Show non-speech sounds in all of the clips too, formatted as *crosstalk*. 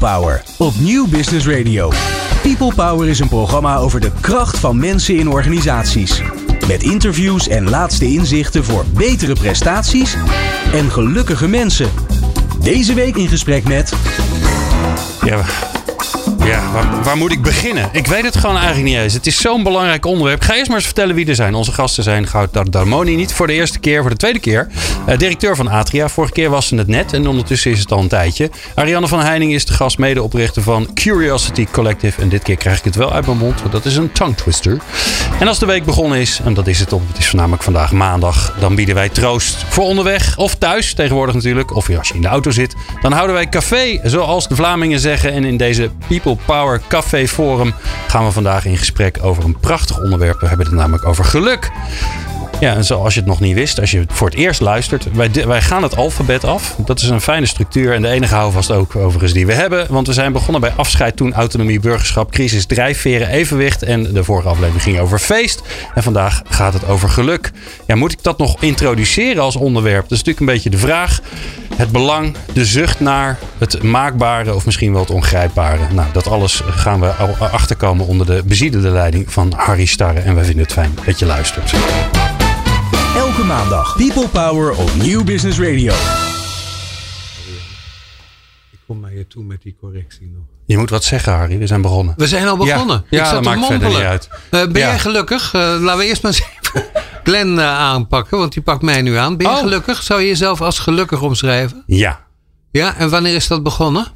Power op Nieuw Business Radio. People Power is een programma over de kracht van mensen in organisaties. Met interviews en laatste inzichten voor betere prestaties en gelukkige mensen. Deze week in gesprek met. Ja, ja waar, waar, moet ik beginnen? Ik weet het gewoon eigenlijk niet eens. Het is zo'n belangrijk onderwerp. Ga eerst maar eens vertellen wie er zijn. Onze gasten zijn Goud Darmoni niet voor de eerste keer, voor de tweede keer. Uh, directeur van Atria. Vorige keer was ze het net en ondertussen is het al een tijdje. Ariane van Heining is de gast, medeoprichter van Curiosity Collective. En dit keer krijg ik het wel uit mijn mond, want dat is een tongue twister. En als de week begonnen is, en dat is het op, het is voornamelijk vandaag maandag, dan bieden wij troost voor onderweg of thuis tegenwoordig natuurlijk. Of als je in de auto zit. Dan houden wij café, zoals de Vlamingen zeggen. En in deze People Power Café Forum gaan we vandaag in gesprek over een prachtig onderwerp. We hebben het namelijk over geluk. Ja, en zoals je het nog niet wist, als je voor het eerst luistert, wij, wij gaan het alfabet af. Dat is een fijne structuur en de enige houvast ook overigens die we hebben. Want we zijn begonnen bij afscheid toen autonomie, burgerschap, crisis, drijfveren, evenwicht. En de vorige aflevering ging over feest. En vandaag gaat het over geluk. Ja, moet ik dat nog introduceren als onderwerp? Dat is natuurlijk een beetje de vraag. Het belang, de zucht naar het maakbare of misschien wel het ongrijpbare. Nou, dat alles gaan we achterkomen onder de beziedelde leiding van Harry Starre. En wij vinden het fijn dat je luistert. Elke maandag People Power op Nieuw Business Radio. Ik kom naar je toe met die correctie nog. Je moet wat zeggen, Harry. We zijn begonnen. We zijn al begonnen. Ja, ja dat maakt verder niet uit. Uh, ben jij gelukkig? Uh, laten we eerst maar eens even *laughs* Glenn uh, aanpakken, want die pakt mij nu aan. Ben je oh. gelukkig? Zou je jezelf als gelukkig omschrijven? Ja. Ja, en wanneer is dat begonnen?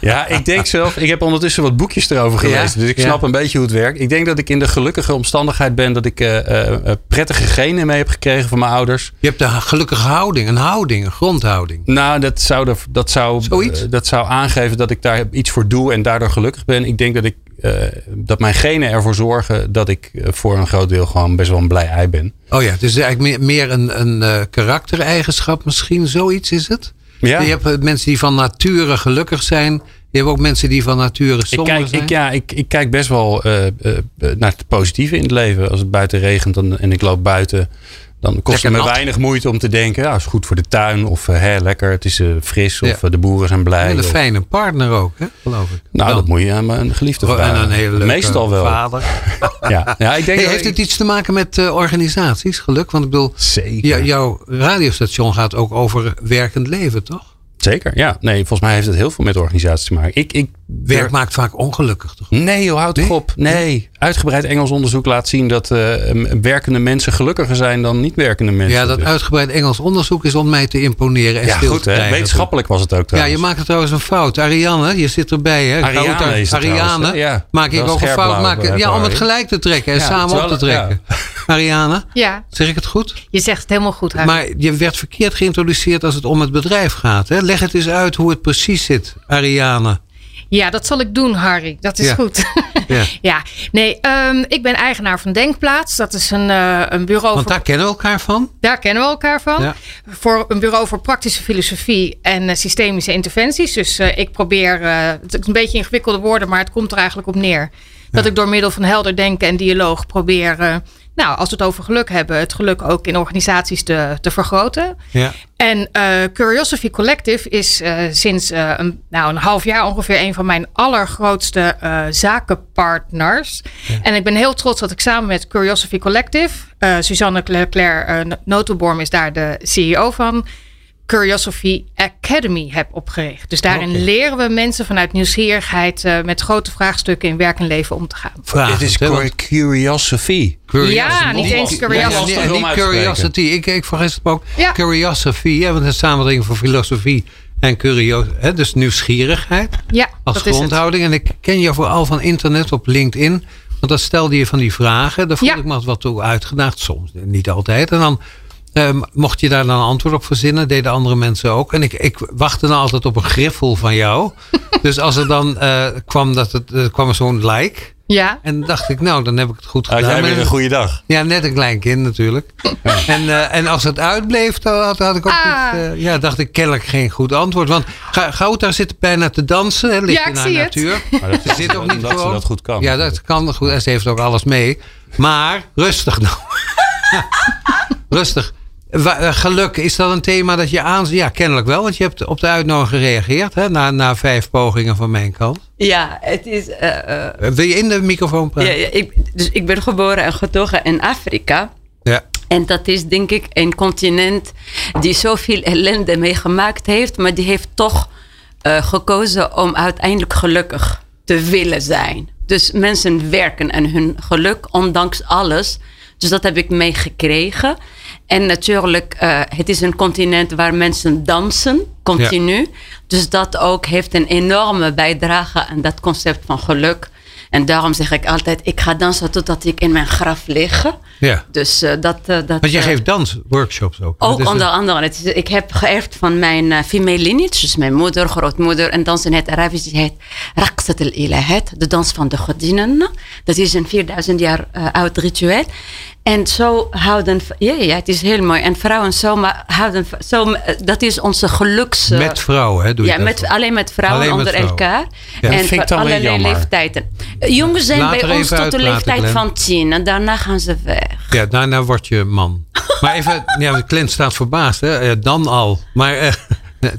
Ja, ik denk zelf. Ik heb ondertussen wat boekjes erover gelezen. dus ik snap een beetje hoe het werkt. Ik denk dat ik in de gelukkige omstandigheid ben dat ik uh, uh, prettige genen mee heb gekregen van mijn ouders. Je hebt een gelukkige houding, een houding, een grondhouding. Nou, dat zou, dat zou, dat zou aangeven dat ik daar iets voor doe en daardoor gelukkig ben. Ik denk dat ik dat mijn genen ervoor zorgen dat ik voor een groot deel gewoon best wel een blij ei ben. Oh ja, het is eigenlijk meer, meer een, een karaktereigenschap misschien, zoiets is het? Ja. Je hebt mensen die van nature gelukkig zijn. Je hebt ook mensen die van nature somber ik kijk, zijn. Ik, ja, ik, ik kijk best wel uh, uh, naar het positieve in het leven. Als het buiten regent dan, en ik loop buiten dan kost het me weinig moeite om te denken, ja, is goed voor de tuin. Of uh, hè, lekker, het is uh, fris. Of uh, de boeren zijn blij. En een of... fijne partner ook, hè, geloof ik. Nou, dan. dat moet je aan mijn geliefde vragen. En een hele leuke Meestal wel. vader. *laughs* ja. ja, ik denk hey, heeft het iets te maken met organisaties, geluk? Want ik bedoel, Zeker. jouw radiostation gaat ook over werkend leven, toch? Zeker, ja. Nee, volgens mij heeft het heel veel met organisaties te maken. Ik, ik, Werk maakt vaak ongelukkig, toch? Nee, joh, houd nee? op. Nee. Uitgebreid Engels onderzoek laat zien dat uh, werkende mensen gelukkiger zijn dan niet werkende mensen. Ja, dat dus. uitgebreid Engels onderzoek is om mij te imponeren en ja, stil goed, te krijgen. Wetenschappelijk was het ook trouwens. Ja, je maakt het trouwens een fout. Ariane, je zit erbij, hè? Ariane, is het Ariane trouwens, ja. maak ik ook een fout. Maak, ja, om het gelijk te trekken en Ja, samen op te trekken. Ariane, Ja, zeg ik het goed? je zegt het helemaal goed. Harry. Maar je werd verkeerd geïntroduceerd als het om het bedrijf gaat. Hè? Leg het eens uit hoe het precies zit, Ariane. Ja, dat zal ik doen, Harry. Dat is Ja. goed. *laughs* Ja. *laughs* ja, nee, ehm, ik ben eigenaar van Denkplaats. Dat is een, eh, een bureau Want voor. daar kennen we elkaar van. Daar kennen we elkaar van. Ja. Voor een bureau voor praktische filosofie en eh, systemische interventies. Dus eh, ik probeer, het is een beetje ingewikkelde woorden, maar het komt er eigenlijk op neer. Dat ik door middel van helder denken en dialoog probeer, nou, als we het over geluk hebben, het geluk ook in organisaties te, te vergroten. Ja. En eh, Curiosity Collective is eh, sinds eh, een, nou, een half jaar ongeveer een van mijn allergrootste zakenpartners. En ik ben heel trots dat ik samen met Curiosity Collective, Suzanne Leclerc Notenborm is daar de CEO van. Curiosity Academy heb opgericht. Dus daarin leren we mensen vanuit nieuwsgierigheid eh, met grote vraagstukken in werk en leven om te gaan. Vraag Het is curiosity. Ja, niet eens curiosity. nee, niet curiosity. Ik, ik vergis het ook. Ja. Curiosity, hè, want een samenwerking van filosofie en curiosity. Dus nieuwsgierigheid Ja, als dat is het. grondhouding. En ik ken je vooral van internet op LinkedIn. Want dan stelde je van die vragen. Daar voelde Ja. ik me altijd wat toe uitgedaagd. Soms, niet altijd. En dan eh, mocht je daar dan een antwoord op verzinnen. Deden andere mensen ook. En ik, ik wachtte dan altijd op een griffel van jou. *laughs* dus als er dan eh, kwam, dat het, er kwam er zo'n like. Ja, En dacht ik, nou, dan heb ik het goed Had gedaan. jij weer een goede dag? ja, net een klein kind natuurlijk. En, eh, en als het uitbleef, dan had, had ik ook Ah. niet, eh, ja, dacht ik kennelijk geen goed antwoord. Want Gouda zit bijna te dansen, hè, ligt Ja, in ik haar zie het. natuur. *laughs* Maar dat Ze zit ook niet omdat ze dat goed kan. Ja, dat kan goed. En ze heeft ook alles mee. Maar rustig nou. *laughs* rustig. Eh, geluk, is dat een thema dat je aan... Ja, kennelijk wel, want je hebt op de uitnodiging gereageerd. Hè, na, na vijf pogingen van mijn kant. Ja, het is. eh, eh, Wil je in de microfoon praten? ja, ik, dus ik ben geboren en getogen in Afrika. Ja. En dat is denk ik een continent die zoveel ellende meegemaakt heeft, maar die heeft toch eh, gekozen om uiteindelijk gelukkig te willen zijn. Dus mensen werken aan hun geluk, ondanks alles. Dus dat heb ik meegekregen. En natuurlijk, eh, het is een continent waar mensen dansen, continu. Dus dat ook heeft een enorme bijdrage aan dat concept van geluk. En daarom zeg ik altijd, ik ga dansen totdat ik in mijn graf lig. ja. Dus eh, dat, eh, dat. Want jij geeft dansworkshops ook. Ook onder andere. Het is, ik heb geërfd van mijn female lineage, dus mijn moeder, grootmoeder. En dansen het Arabisch, die heet Raqsat al-Ilahat, de dans van de godinnen. Dat is een 4000 jaar oud ritueel. En zo houden, ja, ja, het is heel mooi. En vrouwen zo maar houden, zo, dat is onze geluks. Met vrouwen, hè? Doe je ja, dat met, alleen met vrouwen Alleen met onder vrouwen. elkaar. Ja. En voor allerlei jammer. leeftijden. Jongens zijn Laat bij ons tot de leeftijd Glenn. van tien. En daarna gaan ze weg. Ja, daarna word je man. Maar even, *laughs* ja, Clint staat verbaasd, hè? Eh, dan al. Maar eh, *laughs*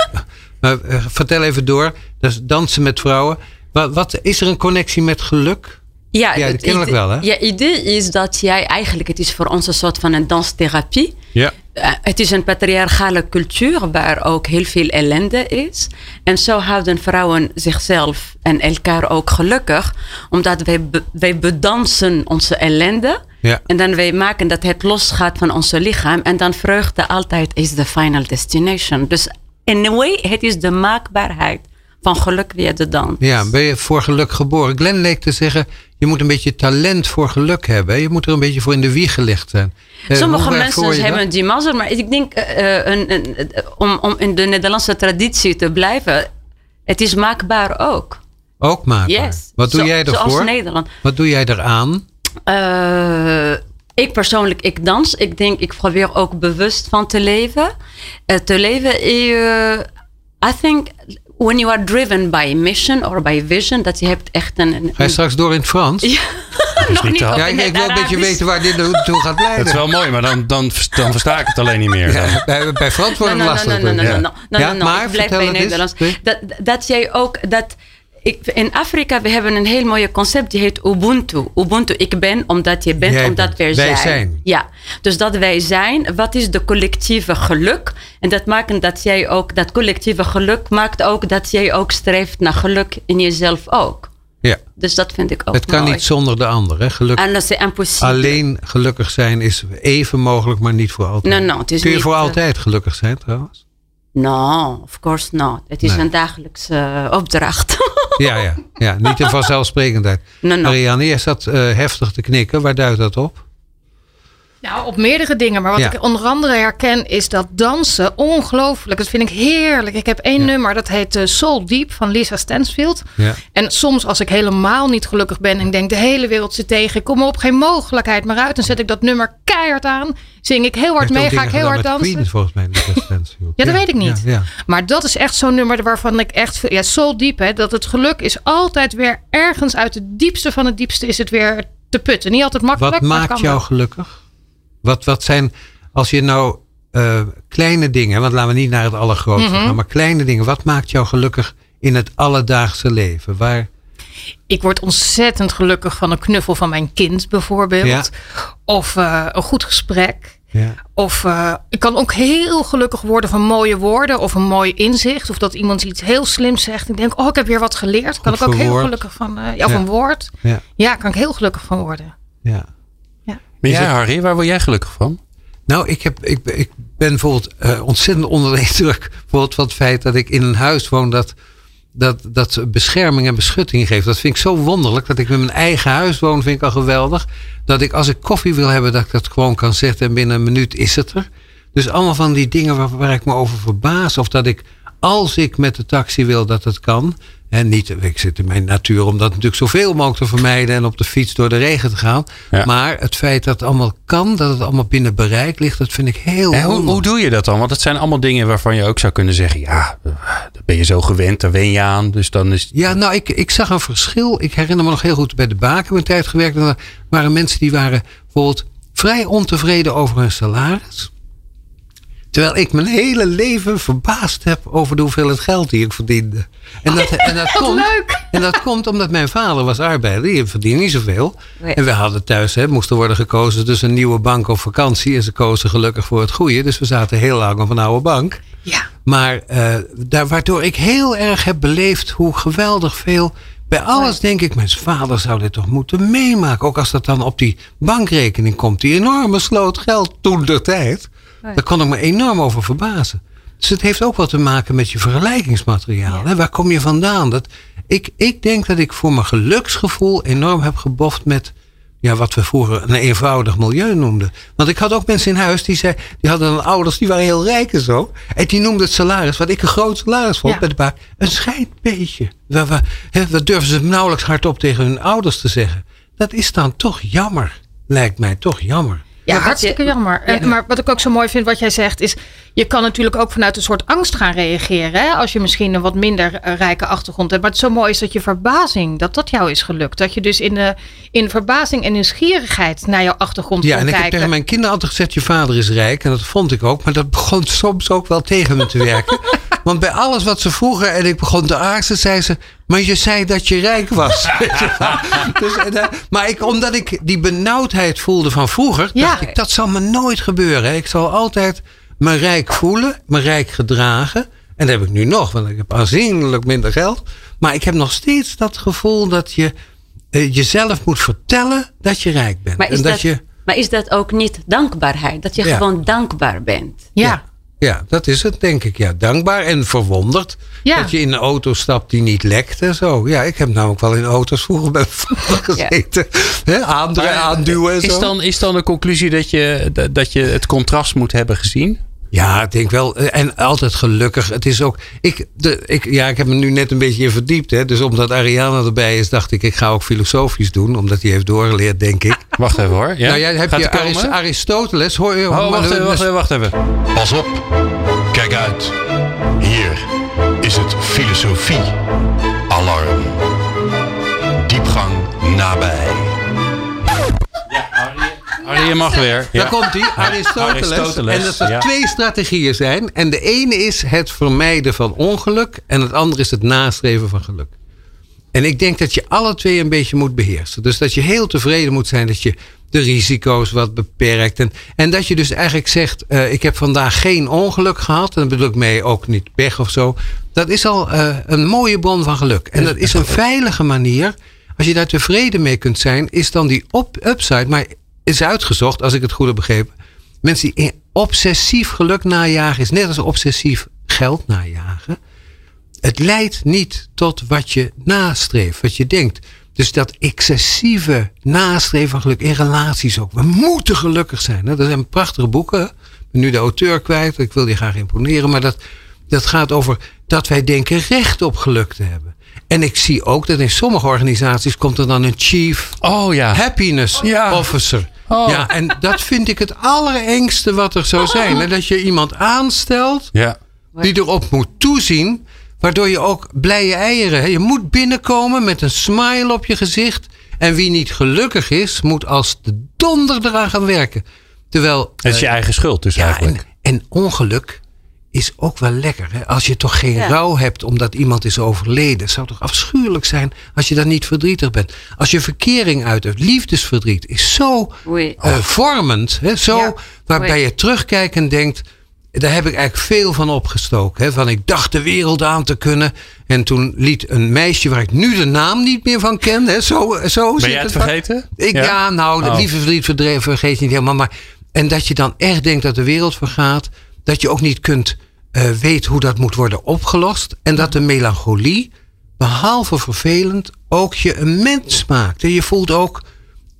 maar, eh, vertel even door. Dus dansen met vrouwen. Wat, wat is er een connectie met geluk? Ja, Ja, het kennelijk wel, hè? Ja, idee is dat jij eigenlijk, het is voor ons een soort van een danstherapie. Ja. Eh, het is een patriarchale cultuur waar ook heel veel ellende is. En zo houden vrouwen zichzelf en elkaar ook gelukkig. Omdat wij, wij bedansen onze ellende. Ja. En dan wij maken dat het losgaat van onze lichaam. En dan vreugde altijd is de final destination. Dus in a way, het is de maakbaarheid van geluk de dans. Ja, ben je voor geluk geboren? Glenn leek te zeggen, je moet een beetje talent voor geluk hebben. Je moet er een beetje voor in de wieg gelegd zijn. Eh, Sommige mensen dat? hebben die mazzel, maar ik denk eh, eh, een, een, om, om in de Nederlandse traditie te blijven, het is maakbaar ook. Ook maken. Yes. Wat doe Zo- jij Zoals ervoor? Nederland. Wat doe jij eraan? Eh, ik persoonlijk, ik dans. Ik denk, ik probeer ook bewust van te leven. Te leven, I think, when you are driven by mission or by vision, dat je hebt echt een... een Ga je straks door in het Frans? Ja, *laughs* nog niet niet te- op Ja, ik, ik wil een beetje weten waar dit naartoe gaat leiden. Dat is wel mooi, maar dan, dan, dan versta ik het alleen niet meer. *laughs* Ja, bij, bij Frans wordt het lastig. Ja, no, no. maar blijf bij. Nederlands. Nee. Dat, dat jij ook dat. Ik, in Afrika we hebben een heel mooi concept die heet Ubuntu. Ubuntu, ik ben omdat je bent, Jij omdat wij Wij zijn. zijn. Ja, dus dat wij zijn, wat is de collectieve geluk? En dat maakt dat jij ook, dat collectieve geluk maakt ook dat jij ook streeft naar geluk in jezelf ook. Ja. Dus dat vind ik ook Het kan mooi. niet zonder de ander. Hè? Geluk, En dat is impossible. alleen gelukkig zijn is even mogelijk, maar niet voor altijd. No, no, het is Kun je niet, voor eh, altijd gelukkig zijn trouwens? No, of course not. Het is Nee. een dagelijkse eh, opdracht. *laughs* Ja, ja, ja. Niet een vanzelfsprekendheid. No, *laughs* no. Marianne, jij zat eh, heftig te knikken. Waar duidt dat op? Nou, op meerdere dingen. Maar wat Ja. ik onder andere herken is dat dansen ongelooflijk. Dat vind ik heerlijk. Ik heb één Ja. nummer dat heet eh, Soul Deep van Lisa Stansfield. Ja. En soms als ik helemaal niet gelukkig ben en ik denk de hele wereld zit tegen. Ik kom er op geen mogelijkheid meer uit. Dan zet ik dat nummer keihard aan. Zing ik heel hard mee, ga ik heel hard dansen. Queen, volgens mij. Lucas Stansfield. Ja, dat weet ik niet. Maar dat is echt zo'n nummer waarvan ik echt... Ja, Soul Deep, hè. Dat het geluk is altijd weer ergens uit het diepste van het diepste is het weer te putten. Niet altijd makkelijk, Wat maar maakt kan jou wel. gelukkig? Wat, wat zijn, als je nou eh, kleine dingen, want laten we niet naar het allergrootste Mhm. gaan, maar kleine dingen. Wat maakt jou gelukkig in het alledaagse leven? Waar, Ik word ontzettend gelukkig van een knuffel van mijn kind bijvoorbeeld. Ja. Of eh, een goed gesprek. ja. Of eh, ik kan ook heel gelukkig worden van mooie woorden of een mooi inzicht. Of dat iemand iets heel slims zegt. Ik denk, oh, ik heb weer wat geleerd. Kan ik ook heel gelukkig van. eh, ja, of Ja. een woord. Ja, Ja, kan ik heel gelukkig van worden. ja. Het- Harry, waar word jij gelukkig van? Nou, ik, heb, ik, ik ben bijvoorbeeld eh, ontzettend onder *laughs* de indruk bijvoorbeeld van het feit dat ik in een huis woon dat, dat, dat bescherming en beschutting geeft. Dat vind ik zo wonderlijk. Dat ik met mijn eigen huis woon, vind ik al geweldig. Dat ik als ik koffie wil hebben, dat ik dat gewoon kan zetten en binnen een minuut is het er. Dus allemaal van die dingen waar, waar ik me over verbaas. Of dat ik, als ik met de taxi wil, dat het kan. En niet, ik zit in mijn natuur om dat natuurlijk zoveel mogelijk te vermijden. En op de fiets door de regen te gaan. Ja. Maar het feit dat het allemaal kan, dat het allemaal binnen bereik ligt, dat vind ik heel En hoe, hoe doe je dat dan? Want het zijn allemaal dingen waarvan je ook zou kunnen zeggen: ja, daar ben je zo gewend, daar wen je aan. Dus dan is. Ja, nou, ik, ik zag een verschil. Ik herinner me nog heel goed bij de Baken een tijd gewerkt. En er waren mensen die waren bijvoorbeeld vrij ontevreden over hun salaris. Terwijl ik mijn hele leven verbaasd heb over de hoeveelheid geld die ik verdiende. En dat, en dat, *laughs* komt, leuk. En dat komt omdat mijn vader was arbeider. Die verdiende niet zoveel. Nee. En we hadden thuis, hè, moest er worden gekozen tussen een nieuwe bank of vakantie. En ze kozen gelukkig voor het goede. Dus we zaten heel lang op een oude bank. Ja. Maar eh, daar, waardoor ik heel erg heb beleefd hoe geweldig veel. Bij alles denk ik, mijn vader zou dit toch moeten meemaken. Ook als dat dan op die bankrekening komt. Die enorme sloot geld toen de tijd. Daar kon ik me enorm over verbazen. Dus het heeft ook wat te maken met je vergelijkingsmateriaal. Hè? Waar kom je vandaan? Dat, ik, ik denk dat ik voor mijn geluksgevoel enorm heb geboft met ja, wat we vroeger een eenvoudig milieu noemden. Want ik had ook mensen in huis die, zei, die hadden dan ouders die waren heel rijk en zo. En die noemden het salaris, wat ik een groot salaris vond Ja. bij de baak, een scheidbeetje. Waar, waar, hè, dat durven ze nauwelijks hardop tegen hun ouders te zeggen. Dat is dan toch jammer. Lijkt mij toch jammer. Ja, Ja, hartstikke je- jammer. Maar wat ik ook zo mooi vind wat jij zegt is... je kan natuurlijk ook vanuit een soort angst gaan reageren. Hè? Als je misschien een wat minder eh, rijke achtergrond hebt. Maar het zo mooi is dat je verbazing, dat dat jou is gelukt. Dat je dus in, de, in verbazing en nieuwsgierigheid naar jouw achtergrond Ja, kon en ik heb kijken. tegen mijn kinderen altijd gezegd: je vader is rijk. En dat vond ik ook. Maar dat *laughs* begon soms ook wel tegen me te werken. *laughs* Want bij alles wat ze vroegen en ik begon te aarzen, zei ze: Maar je zei dat je rijk was. *laughs* Dus, en, eh, maar ik, omdat ik die benauwdheid voelde van vroeger, Ja. dacht ik: dat zal me nooit gebeuren. Ik zal altijd me rijk voelen, me rijk gedragen. En dat heb ik nu nog, want ik heb aanzienlijk minder geld. Maar ik heb nog steeds dat gevoel dat je eh, jezelf moet vertellen dat je rijk bent. Maar is, en dat, dat, je. maar is dat ook niet dankbaarheid? Dat je Ja. gewoon dankbaar bent. ja. Ja, dat is het, denk ik. Ja, dankbaar en verwonderd. Ja. Dat je in een auto stapt die niet lekt en zo. Ja, ik heb namelijk wel in auto's vroeger bij *laughs* gezeten. Aandre- aanduwen en zo. Is dan, is dan de conclusie dat je, dat je het contrast moet hebben gezien? Ja, ik denk wel. eh, En altijd gelukkig. Het is ook. Ik, de, ik, ja, ik heb me nu net een beetje in verdiept. Hè. Dus omdat Ariana erbij is, dacht ik, ik ga ook filosofisch doen. Omdat hij heeft doorgeleerd, denk ik. *laughs* Wacht even hoor. Ja? Nou, jij hebt Gaat je Aristoteles. Hoor? Oh, wacht even, wacht even, wacht even. Pas op, kijk uit. Hier is het filosofie alarm. Diepgang nabij. Arjen, je mag weer. Ja. Daar komt hij, Aristoteles. Aristoteles, En dat er ja. twee strategieën zijn. En de ene is het vermijden van ongeluk. En het andere is het nastreven van geluk. En ik denk dat je alle twee een beetje moet beheersen. Dus dat je heel tevreden moet zijn dat je de risico's wat beperkt. En, en dat je dus eigenlijk zegt: eh, Ik heb vandaag geen ongeluk gehad. En dan bedoel ik mee ook niet pech of zo. Dat is al eh, een mooie bron van geluk. En dat is een veilige manier. Als je daar tevreden mee kunt zijn, is dan die op, upside. Maar is uitgezocht, als ik het goed heb begrepen. Mensen die obsessief geluk najagen, is net als obsessief geld najagen. Het leidt niet tot wat je nastreeft, wat je denkt. Dus dat excessieve nastreven van geluk in relaties ook. We moeten gelukkig zijn. Hè? Dat zijn prachtige boeken. Ik ben nu de auteur kwijt. Ik wil die graag imponeren. Maar dat, dat gaat over dat wij denken recht op geluk te hebben. En ik zie ook dat in sommige organisaties komt er dan een chief Oh ja. happiness Ja. officer. Oh. Ja, en dat vind ik het allerengste wat er zou zijn. Dat je iemand aanstelt Ja. die erop moet toezien. Waardoor je ook blije eieren. Hè? Je moet binnenkomen met een smile op je gezicht. En wie niet gelukkig is, moet als de donder eraan gaan werken. Terwijl. Het is je eh, eigen schuld dus ja, eigenlijk. en, en ongeluk is ook wel lekker. Hè? Als je toch geen Ja. rouw hebt omdat iemand is overleden. Het zou toch afschuwelijk zijn als je dan niet verdrietig bent. Als je verkering uit hebt. Liefdesverdriet is zo eh, vormend. Hè? Zo Ja. waarbij Oei. je terugkijkt en denkt. Daar heb ik eigenlijk veel van opgestoken. Hè? Van ik dacht de wereld aan te kunnen. En toen liet een meisje waar ik nu de naam niet meer van ken. Hè? Zo, zo Ben zit jij het vergeten? Ik, ja? nou, Oh. lieve verdriet verdreven vergeet je niet helemaal. Maar, en dat je dan echt denkt dat de wereld vergaat. Dat je ook niet kunt eh weten hoe dat moet worden opgelost. En dat de melancholie, behalve vervelend, ook je een mens maakt. En je voelt ook,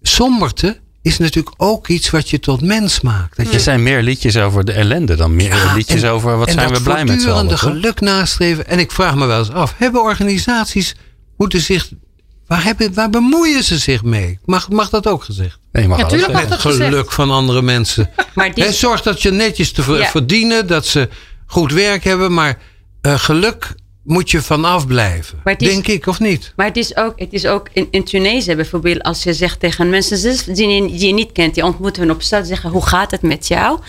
somberte is natuurlijk ook iets wat je tot mens maakt. Dat Er zijn meer liedjes over de ellende dan meer Ja, liedjes en- over wat en zijn we blij met z'n allen. geluk nastreven. En ik vraag me wel eens af, hebben organisaties moeten zich... Waar, hebben, waar bemoeien ze zich mee? Mag, mag dat ook gezegd? Nee, je mag alles Natuurlijk mag dat Het geluk gezegd. van andere mensen. Maar die, Hè, zorg dat je netjes te ver- Ja. verdienen, dat ze goed werk hebben. Maar eh, geluk moet je vanaf blijven. Is- Denk ik, of niet? Maar het is ook, het is ook in, in Tunesië bijvoorbeeld, als je zegt tegen mensen zelfs die je, die je niet kent, die ontmoeten hun op straat, zeggen hoe gaat het met jou?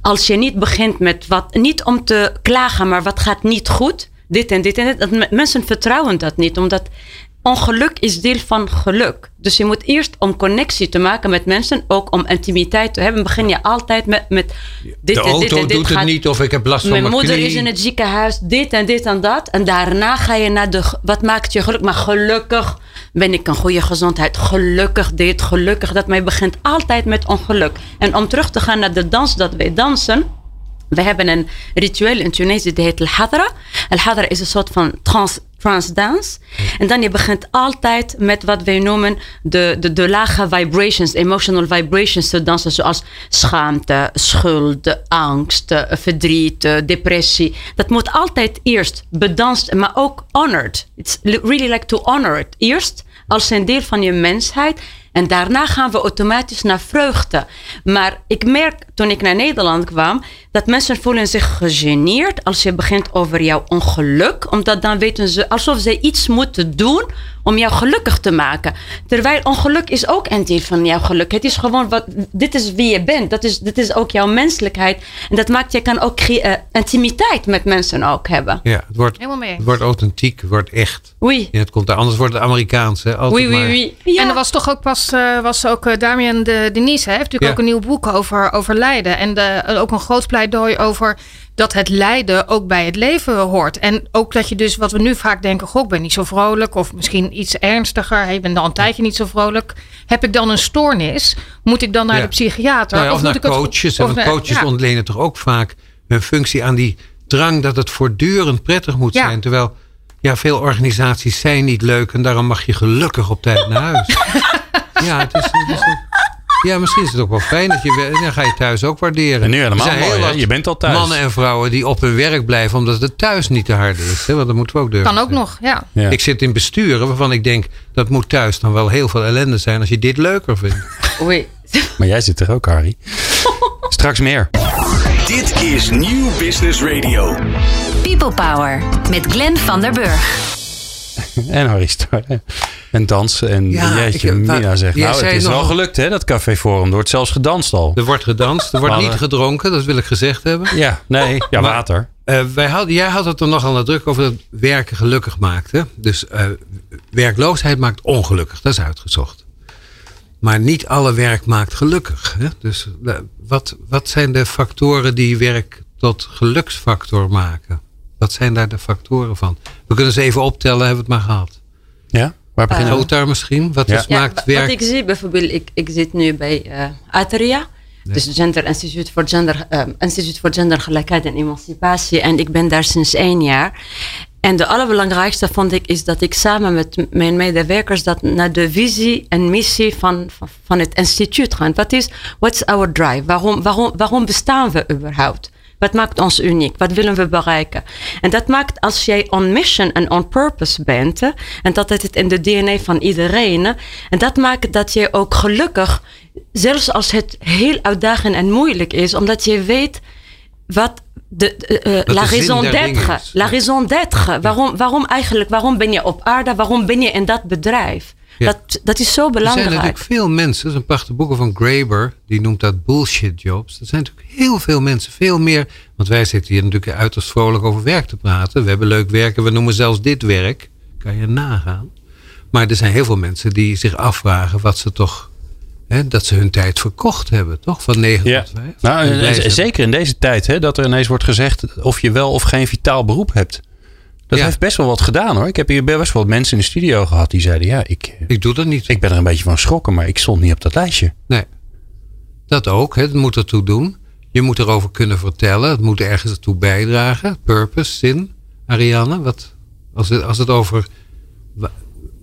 Als je niet begint met wat, niet om te klagen, maar wat gaat niet goed, dit en dit en dit, dat mensen vertrouwen dat niet, omdat ongeluk is deel van geluk. Dus je moet eerst om connectie te maken met mensen, ook om intimiteit te hebben, begin je altijd met, met dit de en dit auto en dit doet gaat het niet of ik heb last van mijn mijn moeder knie. is in het ziekenhuis, dit en dit en dat. En daarna ga je naar de. Wat maakt je gelukkig? Maar gelukkig ben ik een goede gezondheid. Gelukkig dit, gelukkig dat. Maar je begint altijd met ongeluk. En om terug te gaan naar de dans dat wij dansen. We hebben een ritueel in Tunesië, die heet Al-Hadra. Al-Hadra is een soort van trans, transdance. En dan je begint altijd met wat wij noemen de, de, lage vibrations, emotional vibrations te dansen. Zoals schaamte, schuld, angst, verdriet, depressie. Dat moet altijd eerst bedanst, maar ook honored. It's really like to honor it. Eerst als een deel van je mensheid. En daarna gaan we automatisch naar vreugde. Maar ik merk toen ik naar Nederland kwam, dat mensen voelen zich gegeneerd als je begint over jouw ongeluk. Omdat dan weten ze alsof ze iets moeten doen om jou gelukkig te maken. Terwijl ongeluk is ook een deel van jouw geluk. Het is gewoon wat, dit is wie je bent. Dat is, dit is ook jouw menselijkheid. En dat maakt, je kan ook eh, intimiteit met mensen ook hebben. Ja, het wordt, Helemaal mee eens. het wordt authentiek, het wordt echt. Oui. Ja, het komt daar, anders wordt het Amerikaans. Hè? Altijd Oui, oui, maar- oui. Ja. En er was toch ook pas, eh, was ook eh, Damien de Denise, hè, heeft natuurlijk Ja. ook een nieuw boek over, over lijden. En de, ook een groot pleidooi over dat het lijden ook bij het leven hoort. En ook dat je dus, wat we nu vaak denken, goh, ik ben niet zo vrolijk. Of misschien iets ernstiger, hey, ik ben al een tijdje niet zo vrolijk. Heb ik dan een stoornis? Moet ik dan naar Ja. de psychiater? Nou ja, of, moet naar ik het- coaches. of naar- coaches ja. ontlenen toch ook vaak hun functie aan die drang dat het voortdurend prettig moet zijn. Terwijl ja, veel organisaties zijn niet leuk en daarom mag je gelukkig op tijd naar huis. *laughs* ja, het is, het is ja, misschien is het ook wel fijn dat je dan ga je thuis ook waarderen. En nu helemaal Er zijn mooi, heel hè? wat Je bent al thuis. Mannen en vrouwen die op hun werk blijven omdat het thuis niet te hard is. Hè? Want dat moeten we ook durven. Kan ook nog, ja. Ja. Ik zit in besturen waarvan ik denk dat moet thuis dan wel heel veel ellende zijn als je dit leuker vindt. *laughs* Oui. Maar jij zit er ook, Harry. *laughs* Straks meer. Dit is Nieuw Business Radio. People Power met Glenn van der Burg. *laughs* En Harry Star. En dansen. En Ja, jeetje, Mina zegt. jij Nou, het is wel nog- gelukt, hè, dat Café Forum. Er wordt zelfs gedanst al. Er wordt gedanst, er wordt Maar, niet gedronken, dat wil ik gezegd hebben. Ja, nee. Ja, Maar- water. Eh, wij hadden, jij had het er nogal nadruk over dat werken gelukkig maakt. Hè? Dus eh, werkloosheid maakt ongelukkig, dat is uitgezocht. Maar niet alle werk maakt gelukkig. Hè? Dus eh, wat, wat zijn de factoren die werk tot geluksfactor maken? Wat zijn daar de factoren van? We kunnen ze even optellen, hebben we het maar gehad. Ja? Waar beginnen we? Lothar misschien? Wat Ja. is, Ja, maakt werk... Wat ik zie bijvoorbeeld, ik, ik zit nu bij eh Atria. Dus Gender Instituut voor Gender, eh, Instituut voor Gendergelijkheid en Emancipatie. En ik ben daar sinds één jaar. En de allerbelangrijkste vond ik is dat ik samen met mijn medewerkers dat naar de visie en missie van, van, van het instituut gaan. Wat is, what's our drive? Waarom, waarom, waarom bestaan we überhaupt? Wat maakt ons uniek? Wat willen we bereiken? En dat maakt als jij on mission en on purpose bent, en dat het in de DNA van iedereen, en dat maakt dat je ook gelukkig, zelfs als het heel uitdagend en moeilijk is, omdat je weet wat de, de, eh, de la raison is. la raison d'être, waarom, waarom eigenlijk, waarom ben je op aarde, waarom ben je in dat bedrijf? Ja. Dat, dat is zo Er zijn belangrijk. natuurlijk veel mensen, dat is een prachtig boeken van Graeber, die noemt dat bullshit jobs. Er zijn natuurlijk heel veel mensen, veel meer. Want wij zitten hier natuurlijk uiterst vrolijk over werk te praten. We hebben leuk werken, we noemen zelfs dit werk. Kan je nagaan. Maar er zijn heel veel mensen die zich afvragen wat ze toch, hè, dat ze hun tijd verkocht hebben, toch? Van 9 Ja. tot 5. Nou, zeker in deze tijd, hè, dat er ineens wordt gezegd of je wel of geen vitaal beroep hebt. Dat Ja. heeft best wel wat gedaan hoor. Ik heb hier best wel wat mensen in de studio gehad die zeiden: Ja, ik, Ik doe dat niet. ik ben er een beetje van geschrokken, maar ik stond niet op dat lijstje. Nee. Dat ook, hè. het moet ertoe doen. Je moet erover kunnen vertellen. Het moet ergens ertoe bijdragen. Purpose, zin. Ariane, wat, als, het, als het over wa-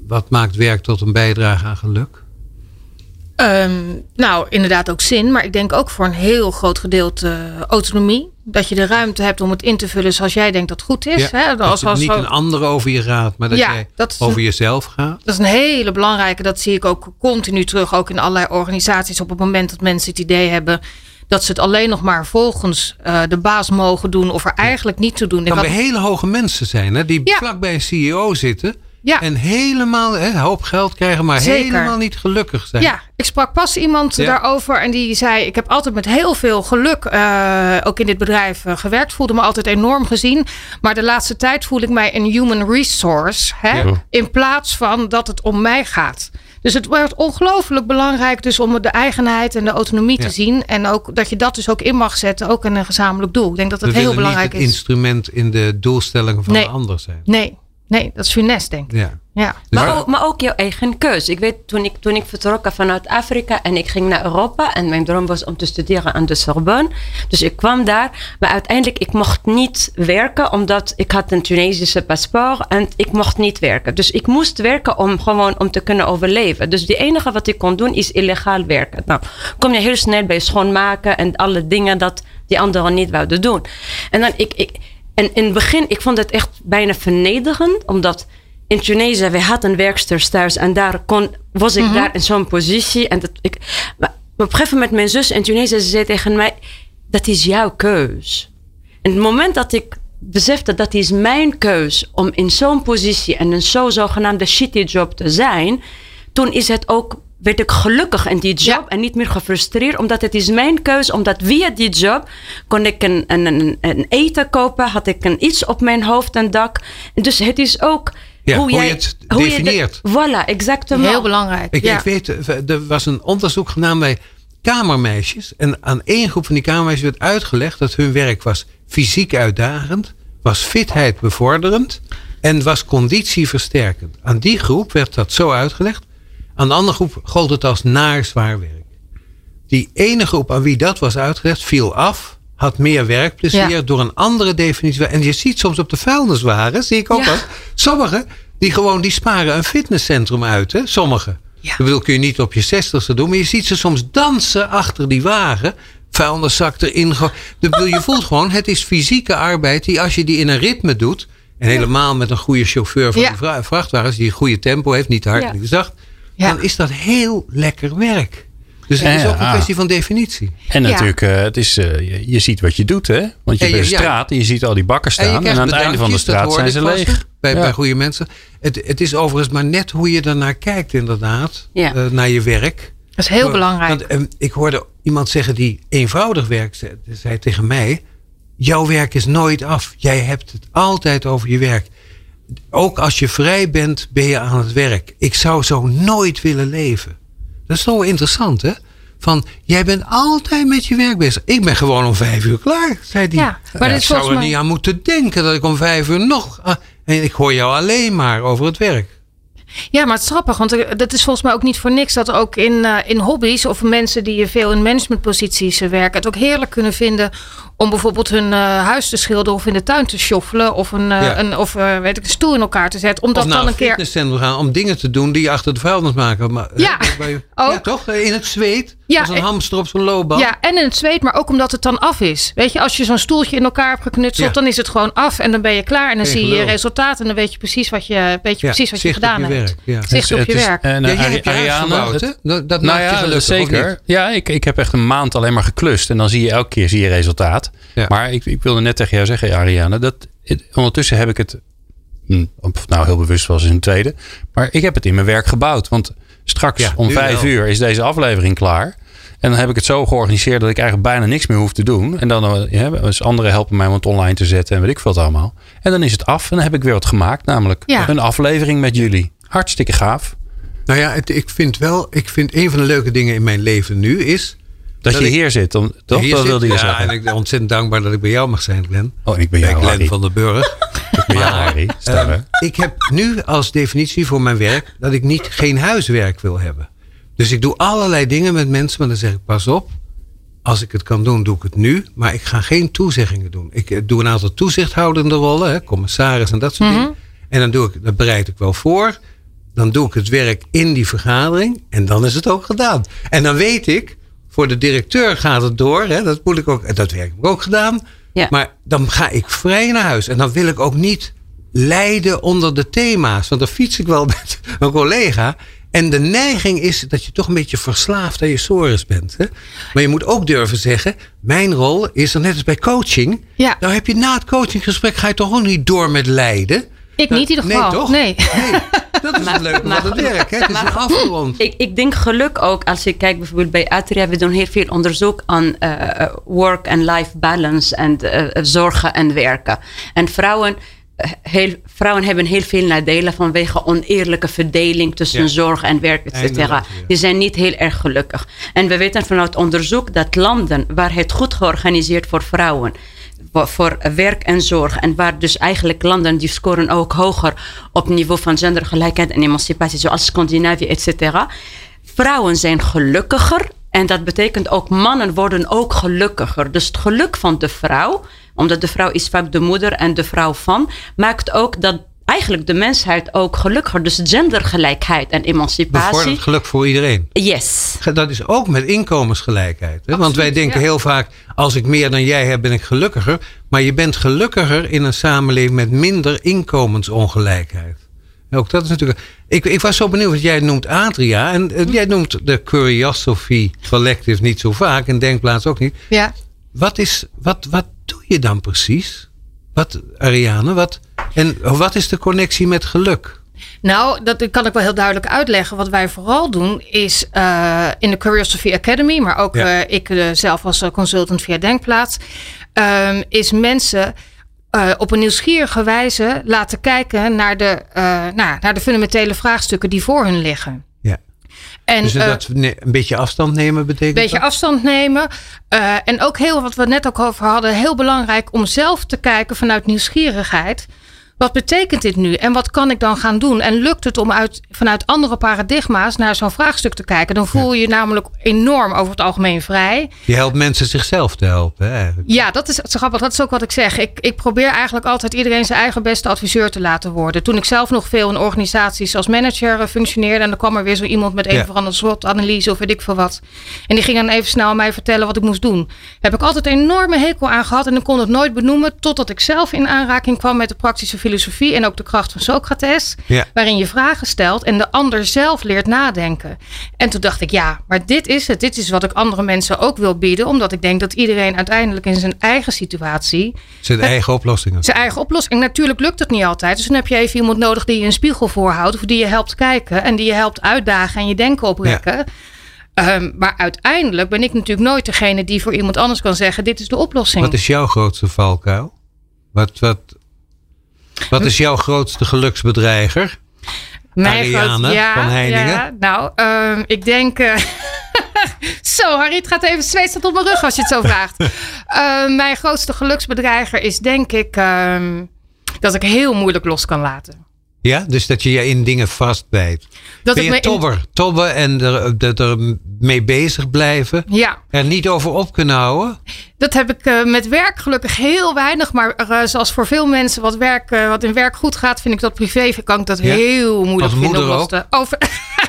wat maakt werk tot een bijdrage aan geluk? Ehm, nou, inderdaad ook zin, maar ik denk ook voor een heel groot gedeelte eh, autonomie. Dat je de ruimte hebt om het in te vullen zoals jij denkt dat goed is. Hè? dat Als, als, niet een ander over je gaat, maar dat Ja, jij dat over een- jezelf gaat. Dat is een hele belangrijke. Dat zie ik ook continu terug, ook in allerlei organisaties. Op het moment dat mensen het idee hebben dat ze het alleen nog maar volgens eh, de baas mogen doen of er eigenlijk niet te doen. Ik kan bij hele hoge mensen zijn, hè, die Ja. vlak bij een CEO zitten. Ja. En helemaal hè, een hoop geld krijgen, maar Zeker. helemaal niet gelukkig zijn. Ja, ik sprak pas iemand Ja. daarover en die zei: Ik heb altijd met heel veel geluk eh, ook in dit bedrijf eh, gewerkt. Voelde me altijd enorm gezien. Maar de laatste tijd voel ik mij een human resource. Hè? Ja. In plaats van dat het om mij gaat. Dus het wordt ongelooflijk belangrijk dus om de eigenheid en de autonomie Ja. te zien. En ook dat je dat dus ook in mag zetten, ook in een gezamenlijk doel. Ik denk dat We dat heel belangrijk niet het is. instrument in de doelstellingen van Nee. de ander zijn. Nee, nee, dat is funest, denk ik. Ja. Ja. Dus- Maar, ook, maar ook jouw eigen keus. Ik weet, toen ik, toen ik vertrok vanuit Afrika en ik ging naar Europa. En mijn droom was om te studeren aan de Sorbonne. Dus ik kwam daar. Maar uiteindelijk, ik mocht niet werken. Omdat ik had een Tunesische paspoort. En ik mocht niet werken. Dus ik moest werken om gewoon om te kunnen overleven. Dus het enige wat ik kon doen is illegaal werken. Nou, kom je heel snel bij schoonmaken. En alle dingen dat die anderen niet wouden doen. En dan ik... ik en in het begin, ik vond het echt bijna vernederend. Omdat in Tunesië, we hadden werksters thuis en daar kon, was ik daar in zo'n positie. En dat, ik, maar op een gegeven moment, mijn zus in Tunesië, ze zei tegen mij: Dat is jouw keus. En het moment dat ik besefte dat is mijn keus om in zo'n positie en in zo'n zogenaamde shitty job te zijn, toen is het ook. Werd ik gelukkig in die job Ja. en niet meer gefrustreerd, omdat het is mijn keus. Omdat via die job kon ik een, een, een, een eten kopen, had ik een iets op mijn hoofd en dak. Dus het is ook Ja, hoe, hoe je jij, het hoe je de- definieert. voilà, exactement. Heel belangrijk. Ik, ja. ik weet, eh, er was een onderzoek gedaan bij kamermeisjes. En aan één groep van die kamermeisjes werd uitgelegd dat hun werk was fysiek uitdagend, was fitheid bevorderend en was conditieversterkend. Aan die groep werd dat zo uitgelegd. Aan de andere groep gold het als naar zwaar werk. Die ene groep aan wie dat was uitgelegd viel af, had meer werkplezier Ja. door een andere definitie. En je ziet soms op de vuilniswagen, zie ik ook Ja. wel, sommigen die gewoon die sparen een fitnesscentrum uit, hè? Sommigen. Ja. Ik bedoel, kun je niet op je zestigste doen, maar je ziet ze soms dansen achter die wagen. Vuilniszak erin. bedoel, Je voelt gewoon, het is fysieke arbeid die als je die in een ritme doet. En helemaal met een goede chauffeur van Ja. vra- vrachtwagens die een goede tempo heeft, niet te hard, Ja. niet te zacht. Ja. Dan is dat heel lekker werk. Dus het Ja, is ook een ja. kwestie van definitie. En Ja. natuurlijk, eh, het is, eh, je, je ziet wat je doet, hè? Want je En bent ja. straat en je ziet al die bakken staan. En, aan het einde van de straat zijn ze leeg. Bij, Ja. bij goede mensen. Het, het is overigens maar net hoe je ernaar kijkt, inderdaad. Ja. eh, naar je werk. Dat is heel Want, belangrijk. eh, ik hoorde iemand zeggen die eenvoudig werkt, zei, zei tegen mij: Jouw werk is nooit af. Jij hebt het altijd over je werk. Ook als je vrij bent, ben je aan het werk. Ik zou zo nooit willen leven. Dat is toch wel interessant, hè? Van, jij bent altijd met je werk bezig. Ik ben gewoon om vijf uur klaar, zei die. Ja, maar ik zou er mij- niet aan moeten denken dat ik om vijf uur nog... ah, en ik hoor jou alleen maar over het werk. Ja, maar het is grappig, want er- dat is volgens mij ook niet voor niks dat ook in, eh, in hobby's of mensen die veel in managementposities eh, werken, het ook heerlijk kunnen vinden om bijvoorbeeld hun eh, huis te schilderen of in de tuin te schoffelen of een, eh, Ja. een, of, eh, weet ik, een stoel in elkaar te zetten. Om dat dan een een keer. fitnesscentrum gaan om dingen te doen die je achter de vuilnis maken. Maar, Ja, *laughs* bij- ja, ook. toch? In het zweet. Ja, als een en- hamster op zo'n loopband. Ja, en in het zweet, maar ook omdat het dan af is. Weet je, als je zo'n stoeltje in elkaar hebt geknutseld, Ja. dan is het gewoon af en dan ben je klaar. En dan Geen zie je je resultaat en dan weet je precies wat je, weet je, Ja, precies wat je zicht op gedaan je hebt. werk, ja. Zicht op Het je is- werk. En Ja, jij Ari- hebt je huis Ariane, verbouwd, het-? Dat, dat nou maakt je gelukkig, zeker. Ja, ik, ik heb echt een maand alleen maar geklust. En dan zie je elke keer zie je resultaat. Ja. Maar ik, ik wilde net tegen jou zeggen, Ariane, dat het- ondertussen heb ik het, hm, of het nou heel bewust was is een tweede, maar ik heb het in mijn werk gebouwd. Want straks Ja, om vijf wel. uur is deze aflevering klaar. En dan heb ik het zo georganiseerd dat ik eigenlijk bijna niks meer hoef te doen. En dan eh, ja, dus anderen helpen mij om het online te zetten en weet ik veel het allemaal. En dan is het af en dan heb ik weer wat gemaakt. Namelijk Ja. een aflevering met jullie. Hartstikke gaaf. Nou ja, het, ik vind wel, ik vind een van de leuke dingen in mijn leven nu is. Dat, Dat je ik- hier zit. Dan, toch? Hier dat zit- wilde je ja, zeggen. en ik ben ontzettend dankbaar dat ik bij jou mag zijn, Glenn. Oh, en ik ben Bij jou, Glenn Harry. van den Burg. *laughs* Ik ben jou, Harry. Sterren. ik heb nu als definitie voor mijn werk dat ik niet geen huiswerk wil hebben. Dus ik doe allerlei dingen met mensen, maar dan zeg ik pas op. Als ik het kan doen, doe ik het nu. Maar ik ga geen toezeggingen doen. Ik eh, doe een aantal toezichthoudende rollen, hè, commissaris en dat soort dingen. En dan doe ik, dat bereid ik wel voor. Dan doe ik het werk in die vergadering. En dan is het ook gedaan. En dan weet ik, voor de directeur gaat het door. Hè, dat moet ik ook, dat werk heb ik ook gedaan. Ja. Maar dan ga ik vrij naar huis. En dan wil ik ook niet lijden onder de thema's. Want dan fiets ik wel *laughs* met een collega. En de neiging is dat je toch een beetje verslaafd aan je sores bent. Hè? Maar je moet ook durven zeggen: mijn rol is er net als bij coaching. Ja. Nou heb je na het coachinggesprek ga je toch ook niet door met lijden. Ik niet in ieder geval. Nee, toch? Nee. Dat is Maar- het leuke maar- van het werk. Hè? Het is maar- afgerond. Ik, ik denk geluk ook, als je kijkt bijvoorbeeld bij Atria, we doen heel veel onderzoek aan eh, eh, work- en life balance en eh, zorgen en werken. En vrouwen, heel, vrouwen hebben heel veel nadelen vanwege oneerlijke verdeling tussen Ja. zorg en werk, et cetera. Ja. Die zijn niet heel erg gelukkig. En we weten vanuit onderzoek dat landen waar het goed georganiseerd voor vrouwen voor- werk en zorg. En waar dus eigenlijk landen die scoren ook hoger op niveau van gendergelijkheid en emancipatie, zoals Scandinavië, et cetera. Vrouwen zijn gelukkiger. En dat betekent ook mannen worden ook gelukkiger. Dus het geluk van de vrouw, omdat de vrouw is vaak de moeder en de vrouw van, maakt ook dat eigenlijk de mensheid ook gelukkiger. Dus gendergelijkheid en emancipatie. Bevordert geluk voor iedereen. Yes. Dat is ook met inkomensgelijkheid. Hè? Want wij denken ja. heel vaak, als ik meer dan jij heb, ben ik gelukkiger. Maar je bent gelukkiger in een samenleving met minder inkomensongelijkheid. En Ook dat is natuurlijk. Ik, ik was zo benieuwd, want jij noemt Adria. En eh, jij noemt de Curiosophy Collective niet zo vaak. En Denkplaats ook niet. Ja. Wat, is, wat, wat doe je dan precies? Wat, Ariane, wat, en wat is de connectie met geluk? Nou, dat kan ik wel heel duidelijk uitleggen. Wat wij vooral doen is eh, in de Curiosity Academy, maar ook Ja. eh, ik eh, zelf als consultant via Denkplaats, ehm, is mensen op een nieuwsgierige wijze laten kijken naar de, naar de fundamentele vraagstukken die voor hun liggen. En, Dus eh, dat een beetje afstand nemen betekent een beetje dat? afstand nemen. Eh, en ook heel wat we net ook over hadden, heel belangrijk om zelf te kijken vanuit nieuwsgierigheid. Wat betekent dit nu en wat kan ik dan gaan doen? En lukt het om uit, vanuit andere paradigma's naar zo'n vraagstuk te kijken? Dan voel je je namelijk enorm over het algemeen vrij. Je helpt mensen zichzelf te helpen. Hè. Ja, dat is grappig. Dat is ook wat ik zeg. Ik, ik probeer eigenlijk altijd iedereen zijn eigen beste adviseur te laten worden. Toen ik zelf nog veel in organisaties als manager eh, functioneerde. En dan kwam er weer zo iemand met een Ja. of andere SWOT-analyse of weet ik veel wat. En die ging dan even snel mij vertellen wat ik moest doen. Heb ik altijd een enorme hekel aan gehad. En ik kon het nooit benoemen. Totdat ik zelf in aanraking kwam met de praktische filosofie. En ook de kracht van Socrates. Ja. Waarin je vragen stelt en de ander zelf leert nadenken. En toen dacht ik, ja, maar dit is het. Dit is wat ik andere mensen ook wil bieden. Omdat ik denk dat iedereen uiteindelijk in zijn eigen situatie Zijn eigen oplossingen. zijn eigen oplossing. Natuurlijk lukt het niet altijd. Dus dan heb je even iemand nodig die je een spiegel voorhoudt. Of die je helpt kijken. En die je helpt uitdagen en je denken oprekken. Ehm, maar uiteindelijk ben ik natuurlijk nooit degene die voor iemand anders kan zeggen: dit is de oplossing. Wat is jouw grootste valkuil? Wat, wat, wat is jouw grootste geluksbedreiger? Ariane van Heiningen? Ja, nou, ehm, ik denk. eh, *laughs* zo, Harry, het gaat even zweet staat op mijn rug als je het zo vraagt. *laughs* Ehm, mijn grootste geluksbedreiger is denk ik ehm, dat ik heel moeilijk los kan laten. Ja, dus dat je je in dingen vastbijt. Dat ben je in- tobber? Tobben en er, er, er mee bezig blijven. Ja, Er niet over op kunnen houden. dat heb ik eh, met werk gelukkig heel weinig. Maar eh, zoals voor veel mensen wat, werk, eh, wat in werk goed gaat, vind ik dat privé kan ik dat Ja? heel moeilijk Als vinden. moeder Over,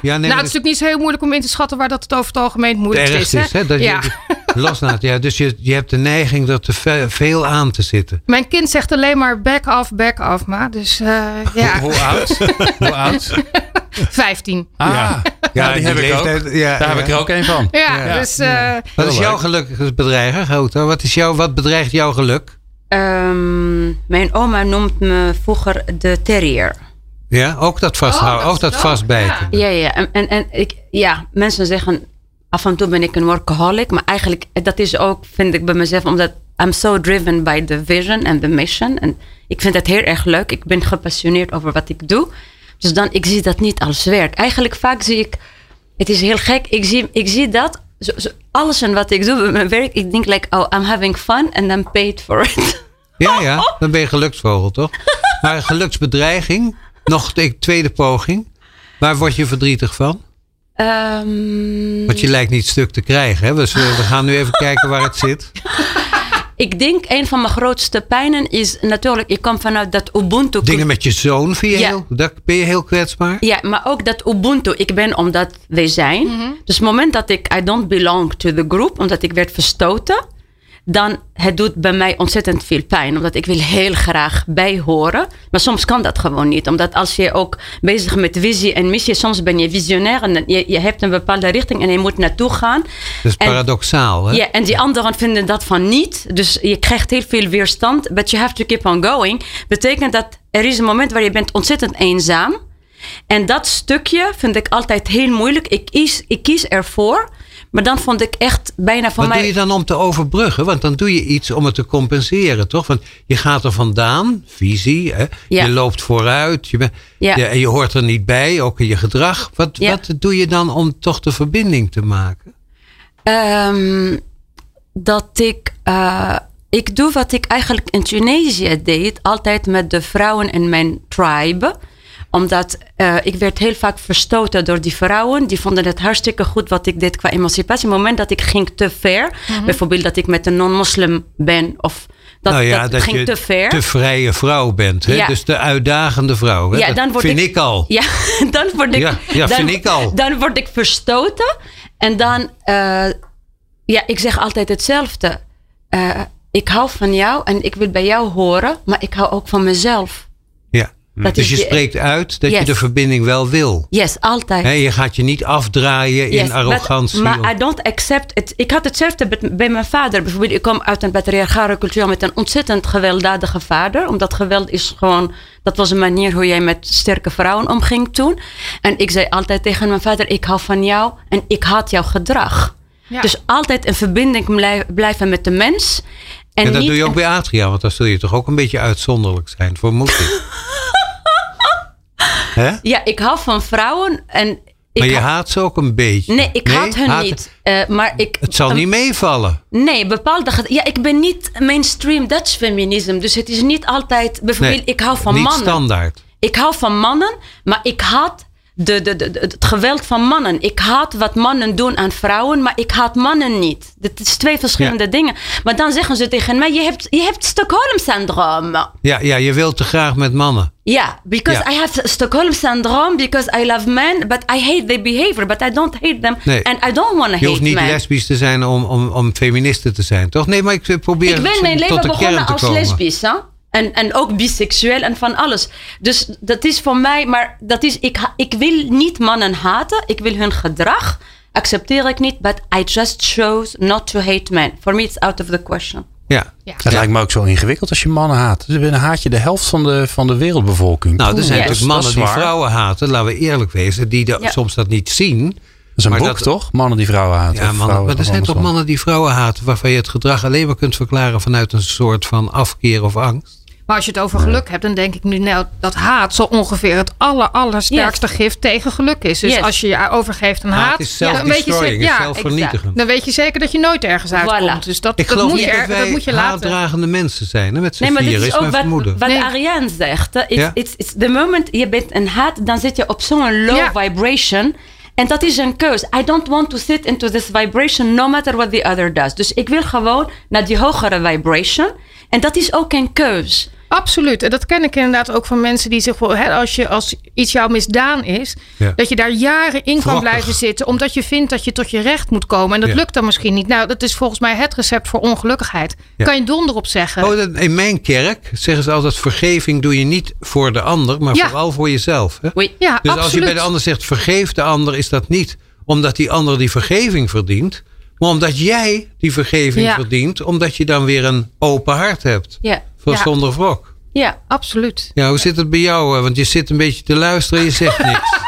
Ja, nee, *laughs* nou, het is natuurlijk niet zo heel moeilijk om in te schatten waar dat het over het algemeen ergste is. hè, dat ja. je loslaat. Ja, dus je, je hebt de neiging er te ve- veel aan te zitten. Mijn kind zegt alleen maar back off, back off, ma. Dus eh, ja, Hoe oud? Hoe oud? *laughs* 15. Ah, Ja. ja, die, heb ik ook. ja, Daar ja. heb ik er ook een van. Ja, Ja. dus eh, Wat is jouw leuk. geluksbedreiger, Gouta? Wat, is jouw, wat bedreigt jouw geluk? Ehm, mijn oma noemt me vroeger de terrier. Ja, ook dat vasthouden, Oh, dat ook dat vastbijten. Ja, ja. En, en, en ik, ja, mensen zeggen af en toe ben ik een workaholic. Maar eigenlijk, dat is ook, vind ik bij mezelf, omdat I'm so driven by the vision and the mission. En ik vind het heel erg leuk. Ik ben gepassioneerd over wat ik doe. Dus dan, ik zie dat niet als werk. Eigenlijk vaak zie ik, het is heel gek. Ik zie, ik zie dat, zo, alles en wat ik doe bij mijn werk. Ik denk like, oh, I'm having fun and I'm paid for it. *laughs* Ja, ja, dan ben je geluksvogel, toch? Maar geluksbedreiging, nog de tweede poging. Waar word je verdrietig van? Ehm, Want je lijkt niet stuk te krijgen. Hè? Dus we, gaan nu even *laughs* kijken waar het zit. ik denk een van mijn grootste pijnen is natuurlijk, ik kom vanuit dat Ubuntu. Dingen met je zoon vind je Ja. heel, daar ben je heel kwetsbaar. Ja, maar ook dat Ubuntu, ik ben omdat wij zijn. Dus het moment dat ik, I don't belong to the group, omdat ik werd verstoten, dan het doet bij mij ontzettend veel pijn. Omdat ik wil heel graag bijhoren. Maar soms kan dat gewoon niet. Omdat als je ook bezig met visie en missie, soms ben je visionair en je, je hebt een bepaalde richting en je moet naartoe gaan. Dat is En- paradoxaal, hè? Ja, en die anderen vinden dat van niet. Dus je krijgt heel veel weerstand. But you have to keep on going. Betekent dat er is een moment waar je bent ontzettend eenzaam. En dat stukje vind ik altijd heel moeilijk. Ik kies, ik kies ervoor. Maar dan vond ik echt bijna van Wat mij... doe je dan om te overbruggen? Want dan doe je iets om het te compenseren, toch? Want je gaat er vandaan, visie, hè? Ja. je loopt vooruit, je Ja. ja, en je hoort er niet bij, ook in je gedrag. Wat, Ja. wat doe je dan om toch de verbinding te maken? Ehm, dat ik. eh, ik doe wat ik eigenlijk in Tunesië deed, altijd met de vrouwen in mijn tribe omdat eh, ik werd heel vaak verstoten door die vrouwen. Die vonden het hartstikke goed wat ik deed qua emancipatie. Op het moment dat ik ging te ver. Bijvoorbeeld dat ik met een non-moslim ben. Of dat, nou ja, dat, dat, ging je te ver. te vrije vrouw bent. Hè? Ja. Dus de uitdagende vrouw. Hè? Ja, Dat dan word vind ik- ik, al. Ja, *laughs* dan word ik, Ja, ja, dan, vind ik al. Dan word ik verstoten. En dan, eh, ja, ik zeg altijd hetzelfde. Eh, ik hou van jou en ik wil bij jou horen, maar ik hou ook van mezelf. Ja. Dat Dus je spreekt uit dat je de verbinding wel wil. Yes, altijd. Hè, je gaat je niet afdraaien Yes, in arrogantie. but- of- Maar I don't accept it. Ik had hetzelfde bij- bij mijn vader. Bijvoorbeeld, ik kom uit een patriarchale cultuur met een ontzettend gewelddadige vader. Omdat geweld is gewoon, dat was een manier hoe jij met sterke vrouwen omging toen. En ik zei altijd tegen mijn vader, ik hou van jou en ik haat jouw gedrag. Ja. Dus altijd in verbinding blij- blijven met de mens. En En dat niet doe je ook een- bij Adria, want dan zul je toch ook een beetje uitzonderlijk zijn, vermoed ik. *laughs* Hè? Ja, ik hou van vrouwen en... Maar je ha- haat ze ook een beetje. Nee, ik haat hun haat- niet. Eh, maar ik, Het zal niet meevallen. Nee, bepaalde. Ja, ik ben niet mainstream Dutch feminism. Dus het is niet altijd. Bijvoorbeeld, Nee, ik hou van niet mannen. standaard. Ik hou van mannen, maar ik haat de, de, het geweld van mannen. Ik haat wat mannen doen aan vrouwen, maar ik haat mannen niet. Dat is twee verschillende Ja. dingen. Maar dan zeggen ze tegen mij: je hebt, je hebt Stockholm-syndroom. Ja, ja, je wilt te graag met mannen. Ja, because. I have Stockholm syndrome because I love men, but I hate their behavior, but I don't hate them, Nee. and I don't want to Je hoeft hate niet men. lesbisch te zijn om, om, om feministe te zijn, toch? Nee, maar ik eh, probeer Ik ben mijn tot leven de begonnen als lesbisch. Hè? En, en ook biseksueel en van alles. Dus dat is voor mij, maar dat is, ik, ik wil niet mannen haten. Ik wil hun gedrag. Accepteer ik niet, but I just chose not to hate men. For me, it's out of the question. Ja. Het lijkt me ook zo ingewikkeld als je mannen haat. Dus dan haat je de helft van de, van de wereldbevolking. Nou, er zijn natuurlijk mannen die vrouwen haten, laten we eerlijk wezen, die de- Ja. soms dat niet zien. Dat is een Maar boek, dat- toch? Mannen die vrouwen haten. Ja, mannen, vrouwen maar er zijn toch mannen die vrouwen haten, waarvan je het gedrag alleen maar kunt verklaren vanuit een soort van afkeer of angst. Maar als je het over geluk hebt, dan denk ik nu nou, dat haat zo ongeveer het aller, allersterkste gift tegen geluk is. Dus Yes. als je je overgeeft aan Haat haat, is dan, weet je, zeker- is ja, zelfvernietigend. dan weet je zeker dat je nooit ergens uitkomt. Voilà. Dus dat, Ik dat, geloof moet, niet je, dat er- moet je laten. haatdragende mensen zijn. Hè? Met z'n Nee, maar dit is is ook mijn wat, vermoeden. wat Nee. Ariane zegt. Ja. it's, it's the moment je bent een haat, dan zit je op zo'n low Ja. vibration. En dat is een keus. I don't want to sit into this vibration no matter what the other does. Dus ik wil gewoon naar die hogere vibration. En dat is ook een keus. Absoluut. En dat ken ik inderdaad ook van mensen die zich hè, als, je, als iets jou misdaan is, Ja. dat je daar jaren in kan blijven zitten, omdat je vindt dat je tot je recht moet komen. En dat Ja. lukt dan misschien niet. Nou, dat is volgens mij het recept voor ongelukkigheid. Ja. Kan je donder op zeggen. Oh, dat- in mijn kerk zeggen ze altijd: vergeving doe je niet voor de ander, maar vooral voor jezelf. Hè? Dus absoluut. als je bij de ander zegt: vergeef de ander, is dat niet omdat die ander die vergeving verdient, maar omdat jij die vergeving verdient, omdat je dan weer een open hart hebt. Ja. Voor Ja. zonder wrok. Ja. Absoluut. Ja, hoe zit het bij jou? hè? Want je zit een beetje te luisteren en je zegt niks. *laughs*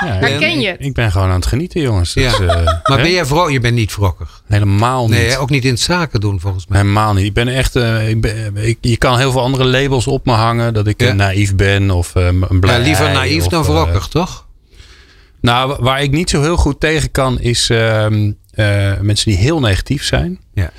Ja, Herken je ik, ben gewoon aan het genieten, jongens. Ja. eh, Maar ben jij wrok? Je bent niet wrokkig. Helemaal niet. Nee, ook niet in het zaken doen volgens mij. Helemaal niet. Ik ben echt. eh, ik ben, ik, je kan heel veel andere labels op me hangen. Dat ik Ja. eh, naïef ben of eh, een blij. Ja, liever naïef of, dan eh, wrokkig, toch? nou, wa- waar ik niet zo heel goed tegen kan, is ehm, eh, mensen die heel negatief zijn. Ja.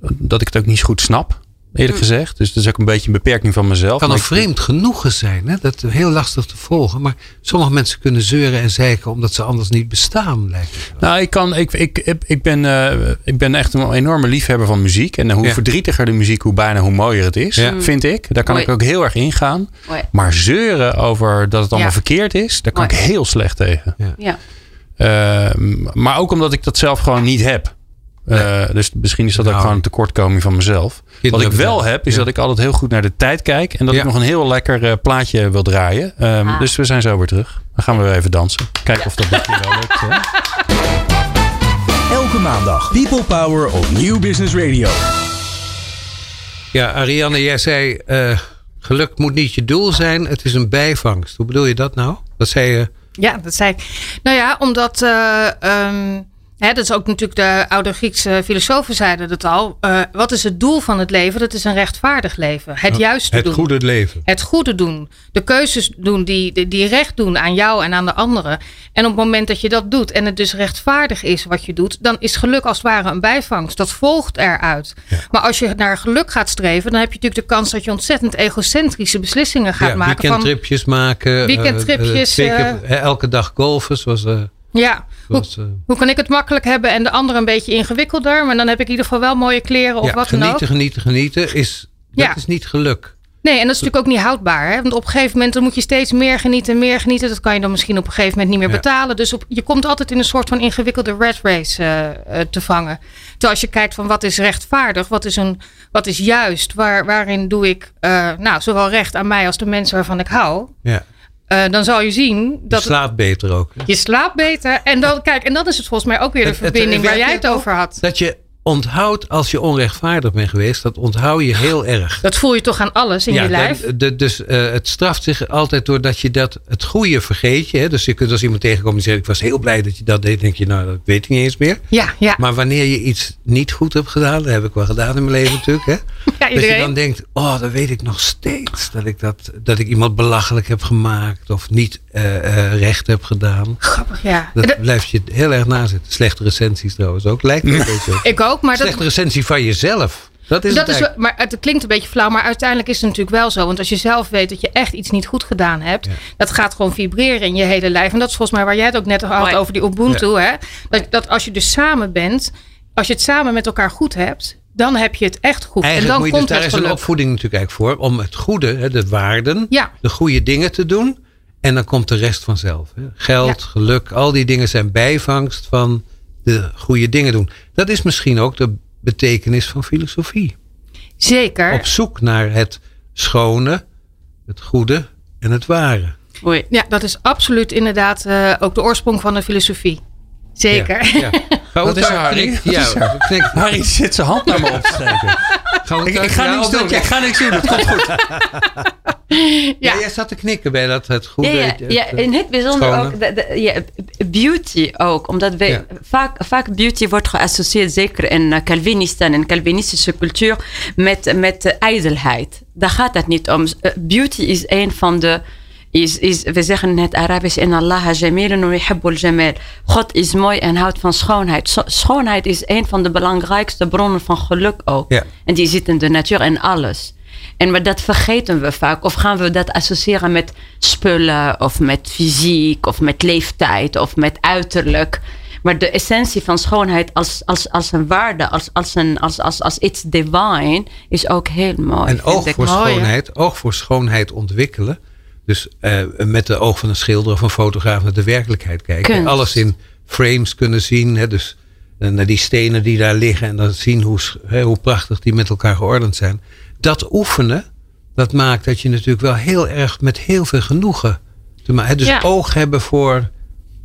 Dat ik het ook niet zo goed snap, eerlijk gezegd. Dus dat is ook een beetje een beperking van mezelf. Het kan een vreemd genoegen zijn. Hè? Dat is heel lastig te volgen. Maar sommige mensen kunnen zeuren en zeiken omdat ze anders niet bestaan. Lijkt. Nou, ik, kan, ik, ik, ik, ik, ben, eh, ik ben echt een enorme liefhebber van muziek. En hoe Ja. verdrietiger de muziek, hoe bijna hoe mooier het is, Ja. vind ik. Daar kan Mooi. ik ook heel erg ingaan. Mooi. Maar zeuren over dat het allemaal Ja. verkeerd is, daar kan Mooi. ik heel slecht tegen. Ja. Eh, maar ook omdat ik dat zelf gewoon niet heb. Uh, dus misschien is dat ook Nou. gewoon een tekortkoming van mezelf. Wat ik wel heb, is ja. dat ik altijd heel goed naar de tijd kijk. En dat Ja. ik nog een heel lekker eh, plaatje wil draaien. Um, Ah. Dus we zijn zo weer terug. Dan gaan we weer even dansen. Kijken of dat dit keer wel lukt. hè. *laughs* Elke maandag People Power op Nieuw Business Radio. Ja, Ariane, jij zei, eh, geluk moet niet je doel zijn, het is een bijvangst. Hoe bedoel je dat nou? Dat zei je, Ja, dat zei ik. Nou ja, omdat. eh, ehm, hè, dat is ook natuurlijk de oude Griekse filosofen zeiden het al. Eh, wat is het doel van het leven? Dat is een rechtvaardig leven. Het juiste het doen. goede leven. Het goede doen. De keuzes doen die, die- recht doen aan jou en aan de anderen. En op het moment dat je dat doet en het dus rechtvaardig is wat je doet, dan is geluk als het ware een bijvangst. Dat volgt eruit. Maar als je naar geluk gaat streven, dan heb je natuurlijk de kans dat je ontzettend egocentrische beslissingen gaat ja, maken. Van, weekendtripjes maken. Weekendtripjes, eh, eh, elke dag golfen, zoals... ja, hoe, eh, hoe kan ik het makkelijk hebben en de ander een beetje ingewikkelder? Maar dan heb ik in ieder geval wel mooie kleren of ja, wat dan ook. genieten, genieten, genieten. Is, dat is niet geluk. Nee, en dat is natuurlijk ook niet houdbaar. Hè? Want op een gegeven moment dan moet je steeds meer genieten, meer genieten. Dat kan je dan misschien op een gegeven moment niet meer Ja. betalen. Dus op, je komt altijd in een soort van ingewikkelde red race eh, eh, te vangen. Terwijl als je kijkt van wat is rechtvaardig, wat is, een, wat is juist, waar, waarin doe ik nou, zowel recht aan mij als de mensen waarvan ik hou. Ja. Eh, dan zal je zien Je dat slaapt beter ook. hè? je slaapt beter. En dan, kijk, en dat is het volgens mij ook weer de Het- het- verbinding waar jij het over had. Dat je onthoudt als je onrechtvaardig bent geweest. Dat onthoud je heel erg. Dat voel je toch aan alles in je lijf. de- de- dus eh, het straft zich altijd doordat je dat, het goede vergeet je. Hè? Dus je kunt als iemand tegenkomt die zegt: Ik was heel blij dat je dat deed. denk je, nou, dat weet ik niet eens meer. Ja, ja. Maar wanneer je iets niet goed hebt gedaan, dat heb ik wel gedaan in mijn leven natuurlijk. Hè? *laughs* ja Dat je dan denkt: Oh, dat weet ik nog steeds. Dat ik, dat, dat ik iemand belachelijk heb gemaakt. Of niet eh, eh, recht heb gedaan. Grappig, ja. Dat dat- blijft je heel erg nazitten. Slechte recensies trouwens ook. Lijkt me een *laughs* beetje ik ook, maar dat, Slechte recensie van jezelf. Dat is dat het is, maar het klinkt een beetje flauw, maar uiteindelijk is het natuurlijk wel zo. Want als je zelf weet dat je echt iets niet goed gedaan hebt, dat gaat gewoon vibreren in je hele lijf. En dat is volgens mij waar jij het ook net had over die Ubuntu. Hè? Dat, dat als je dus samen bent, als je het samen met elkaar goed hebt, dan heb je het echt goed. Eigenlijk en dan moet je, dus komt daar het is een opvoeding natuurlijk eigenlijk voor. Om het goede, hè, de waarden, Ja. de goede dingen te doen. En dan komt de rest vanzelf. Hè. Geld, Ja. geluk, al die dingen zijn bijvangst van de goede dingen doen. Dat is misschien ook de betekenis van filosofie. Zeker. Op zoek naar het schone, het goede en het ware. Oui. Ja, dat is absoluut inderdaad eh, ook de oorsprong van de filosofie. Zeker. Ja, ja. *laughs* Wat is er, Harry? Ja, is er? knik- *laughs* Harry zit zijn hand naar me op te steken. gaan Ik, ga ja, niks doen. Ik ga niks doen. Het komt goed. *laughs* Ja, jij zat te knikken bij dat het goede. Ja, ja, ja, in het bijzonder schone. ook de, de- ja, beauty ook. Omdat wij, Ja. vaak, vaak beauty wordt geassocieerd, zeker in eh, Calvinisten en Calvinistische cultuur, met, met eh, ijdelheid. Daar gaat het niet om. Eh, Beauty is een van de. Is, is, we zeggen in het Arabisch: in Allah jamilun wa jamal. God is mooi en houdt van schoonheid. Schoonheid is een van de belangrijkste bronnen van geluk ook. Ja. En die zit in de natuur en alles. En maar dat vergeten we vaak. Of gaan we dat associëren met spullen, of met fysiek, of met leeftijd, of met uiterlijk. Maar de essentie van schoonheid als, als, als een waarde, als, als, een, als, als, als iets divine, is ook heel mooi. En oog voor Mooi, schoonheid, oog voor schoonheid ontwikkelen. Dus eh, met de oog van een schilder of een fotograaf naar de werkelijkheid kijken. Kunst. Alles in frames kunnen zien. Hè, dus eh, naar die stenen die daar liggen. En dan zien hoe, hè, hoe prachtig die met elkaar geordend zijn. Dat oefenen, dat maakt dat je natuurlijk wel heel erg met heel veel genoegen te maken. Dus Ja. oog hebben voor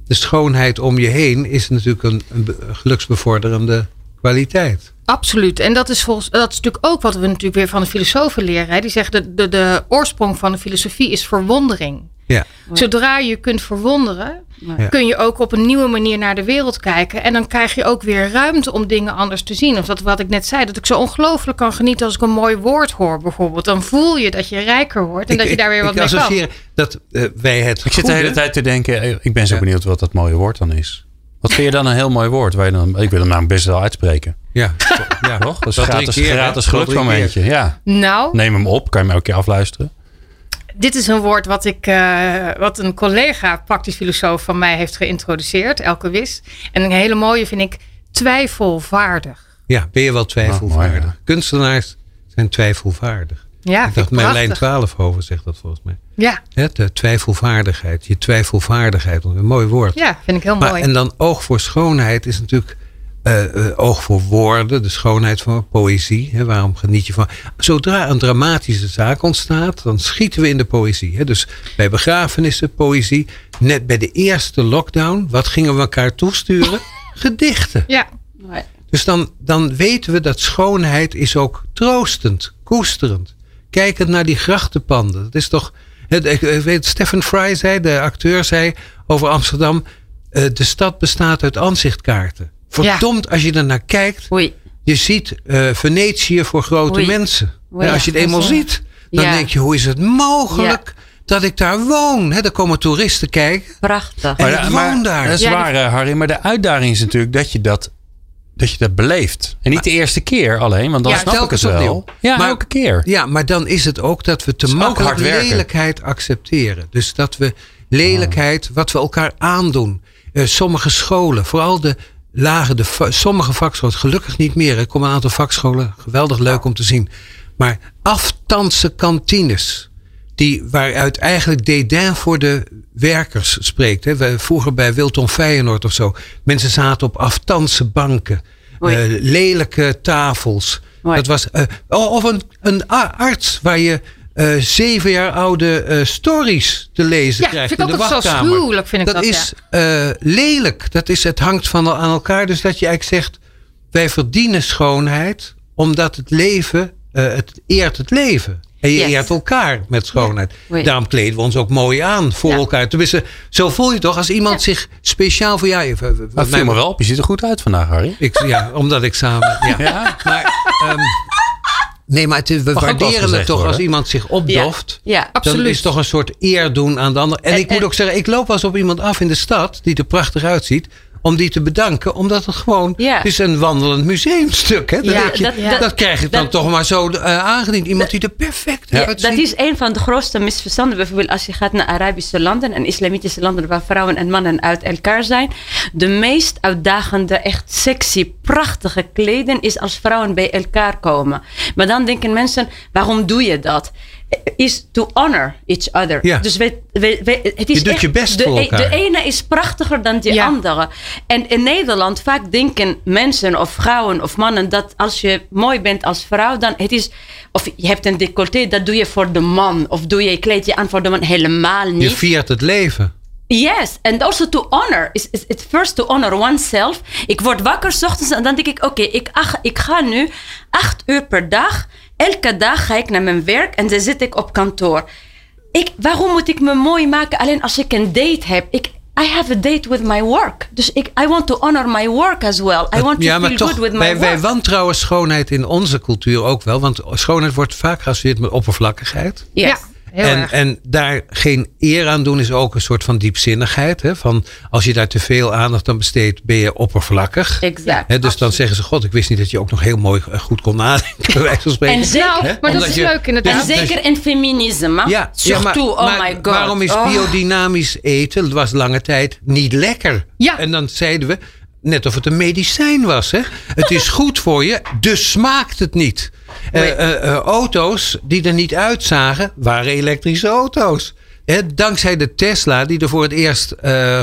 de schoonheid om je heen is natuurlijk een, een be- geluksbevorderende kwaliteit. Absoluut. En dat is, volgens, dat is natuurlijk ook wat we natuurlijk weer van de filosofen leren. Hè? Die zeggen de, de, de oorsprong van de filosofie is verwondering. Ja. Zodra je kunt verwonderen, Ja. kun je ook op een nieuwe manier naar de wereld kijken. En dan krijg je ook weer ruimte om dingen anders te zien. Of dat wat ik net zei, dat ik zo ongelooflijk kan genieten als ik een mooi woord hoor bijvoorbeeld. Dan voel je dat je rijker wordt en dat je daar weer wat ik mee kan. associeer dat eh, wij het Ik zit de hele tijd te denken. eh, Ik ben zo Ja. benieuwd wat dat mooie woord dan is. Wat vind je dan een heel mooi woord? Waar je dan, ik wil hem namelijk best wel uitspreken. Ja, ja. Toch? Dat is gratis, keer, gratis. Ja. Nou, Neem hem op. Kan je hem elke keer afluisteren. Dit is een woord wat, ik, eh, wat een collega, praktisch filosoof van mij, heeft geïntroduceerd, Elke Wis. En een hele mooie vind ik twijfelvaardig. Ja, ben je wel twijfelvaardig. Ah, mooi, Kunstenaars zijn twijfelvaardig. Ja, ik dacht, ik Merlijn prachtig. Twaalfhoven zegt dat volgens mij. Ja, Hè, de twijfelvaardigheid, je twijfelvaardigheid. Een mooi woord. ja, vind ik heel maar, mooi. en dan oog voor schoonheid is natuurlijk eh, eh, oog voor woorden, de schoonheid van poëzie. Hè, waarom geniet je van? Zodra een dramatische zaak ontstaat, dan schieten we in de poëzie. Hè. Dus bij begrafenissen, poëzie. Net bij de eerste lockdown, wat gingen we elkaar toesturen? *laughs* Gedichten. Ja. Dus dan, dan weten we dat schoonheid is ook troostend, koesterend. Kijkend naar die grachtenpanden. Dat is toch. het- Ik ik weet, Stephen Fry zei, de acteur zei over Amsterdam. eh, de stad bestaat uit aanzichtkaarten. Verdomd, als je er naar kijkt. Je ziet eh, Venetië voor grote Oei. mensen. Oei, En als je het eenmaal ziet, dan Ja. denk je: hoe is het mogelijk dat ik daar woon? Hè, er komen toeristen kijken. Prachtig. En Maar, ik woon maar daar. dat is waar, eh, Harry. Maar de uitdaging is natuurlijk dat je dat, dat, je dat beleeft. En niet de eerste keer alleen, want dan Ja, snap ik het wel. opnieuw. Ja, Maar- elke keer. Ja, maar dan is het ook dat we te makkelijk lelijkheid accepteren. Dus dat we lelijkheid, wat we elkaar aandoen. Eh, sommige scholen, vooral de lage, de, sommige vakscholen, gelukkig niet meer. Ik kom een aantal vakscholen, geweldig leuk om te zien. Maar aftanse kantines. Die, waaruit eigenlijk dédain voor de werkers spreekt. Hè. Vroeger bij Wilton Feyenoord of zo. Mensen zaten op aftanse banken. Eh, lelijke tafels. Dat was, eh, of een, een arts waar je eh, zeven jaar oude stories te lezen Ja, krijgt vind ik de ook zo vind ik dat, is eh, lelijk. Dat is, het hangt van aan elkaar. Dus dat je eigenlijk zegt, wij verdienen schoonheid omdat het leven, het eert het leven. En je Yes. eert elkaar met schoonheid. Daarom kleden we ons ook mooi aan voor Ja. elkaar. Tenminste, zo voel je toch als iemand zich speciaal voor jou... Even, wat Maar mij- viel me wel op. Je ziet er goed uit vandaag, Harry. ik, ja, omdat ik samen. *laughs* Ja. Ja? Maar, ehm, nee, maar het is- we waarderen het toch worden. als iemand zich opdoft. Ja, Dan absoluut. is het toch een soort eer doen aan de ander. En, En- ik moet en- ook zeggen, ik loop wel eens op iemand af in de stad die er prachtig uitziet. Om die te bedanken, omdat het gewoon. Ja. Het is een wandelend museumstuk. Hè? Dat, Ja, je, dat- krijg ik dan dat- toch maar zo eh, aangediend. Iemand die er perfect uitziet. dat is een van de grootste misverstanden. Bijvoorbeeld als je gaat naar Arabische landen en islamitische landen waar vrouwen en mannen uit elkaar zijn. De meest uitdagende, echt sexy, prachtige kleden is als vrouwen bij elkaar komen. Maar dan denken mensen, waarom doe je dat? Is to honor each other. Ja. Dus we, we, we- het is Je doet echt- je best de, voor e- elkaar. De ene is prachtiger dan de Ja. andere. En in Nederland vaak denken mensen of vrouwen of mannen dat als je mooi bent als vrouw, dan het is of je hebt een decolleté, dat doe je voor de man of doe je kleed je aan voor de man helemaal Je niet. viert het leven. Yes, and also to honor. Is is it first to honor oneself. Ik word wakker 's ochtends en dan denk ik, oké, ik, ach- ik ga nu acht uur per dag. Elke dag ga ik naar mijn werk en dan zit ik op kantoor. Ik, waarom moet ik me mooi maken alleen als ik een date heb? Ik, I have a date with my work. Dus ik, I want to honor my work as well. I want to ja, maar feel toch, good with my wij, wij work. wantrouwen schoonheid in onze cultuur ook wel. Want schoonheid wordt vaak geassocieerd met oppervlakkigheid. Yes. Ja, heel en, erg. en daar geen eer aan doen is ook een soort van diepzinnigheid. Hè? Van als je daar te veel aandacht aan besteedt, ben je oppervlakkig. Exact. Hè, dus dan zeggen ze: God, ik wist niet dat je ook nog heel mooi eh, goed kon nadenken, bij wijze van spreken. En zeker, Nou, maar dat is je- leuk inderdaad. en zeker in feminisme. ja, Surtout, ja, maar, oh maar my god. waarom is Oh. biodynamisch eten, dat was lange tijd, niet lekker? Ja. En dan zeiden we, net of het een medicijn was. Hè? Het is *laughs* goed voor je, dus smaakt het niet. Eh, eh, eh, auto's die er niet uitzagen, waren elektrische auto's. Hè, dankzij de Tesla, die er voor het eerst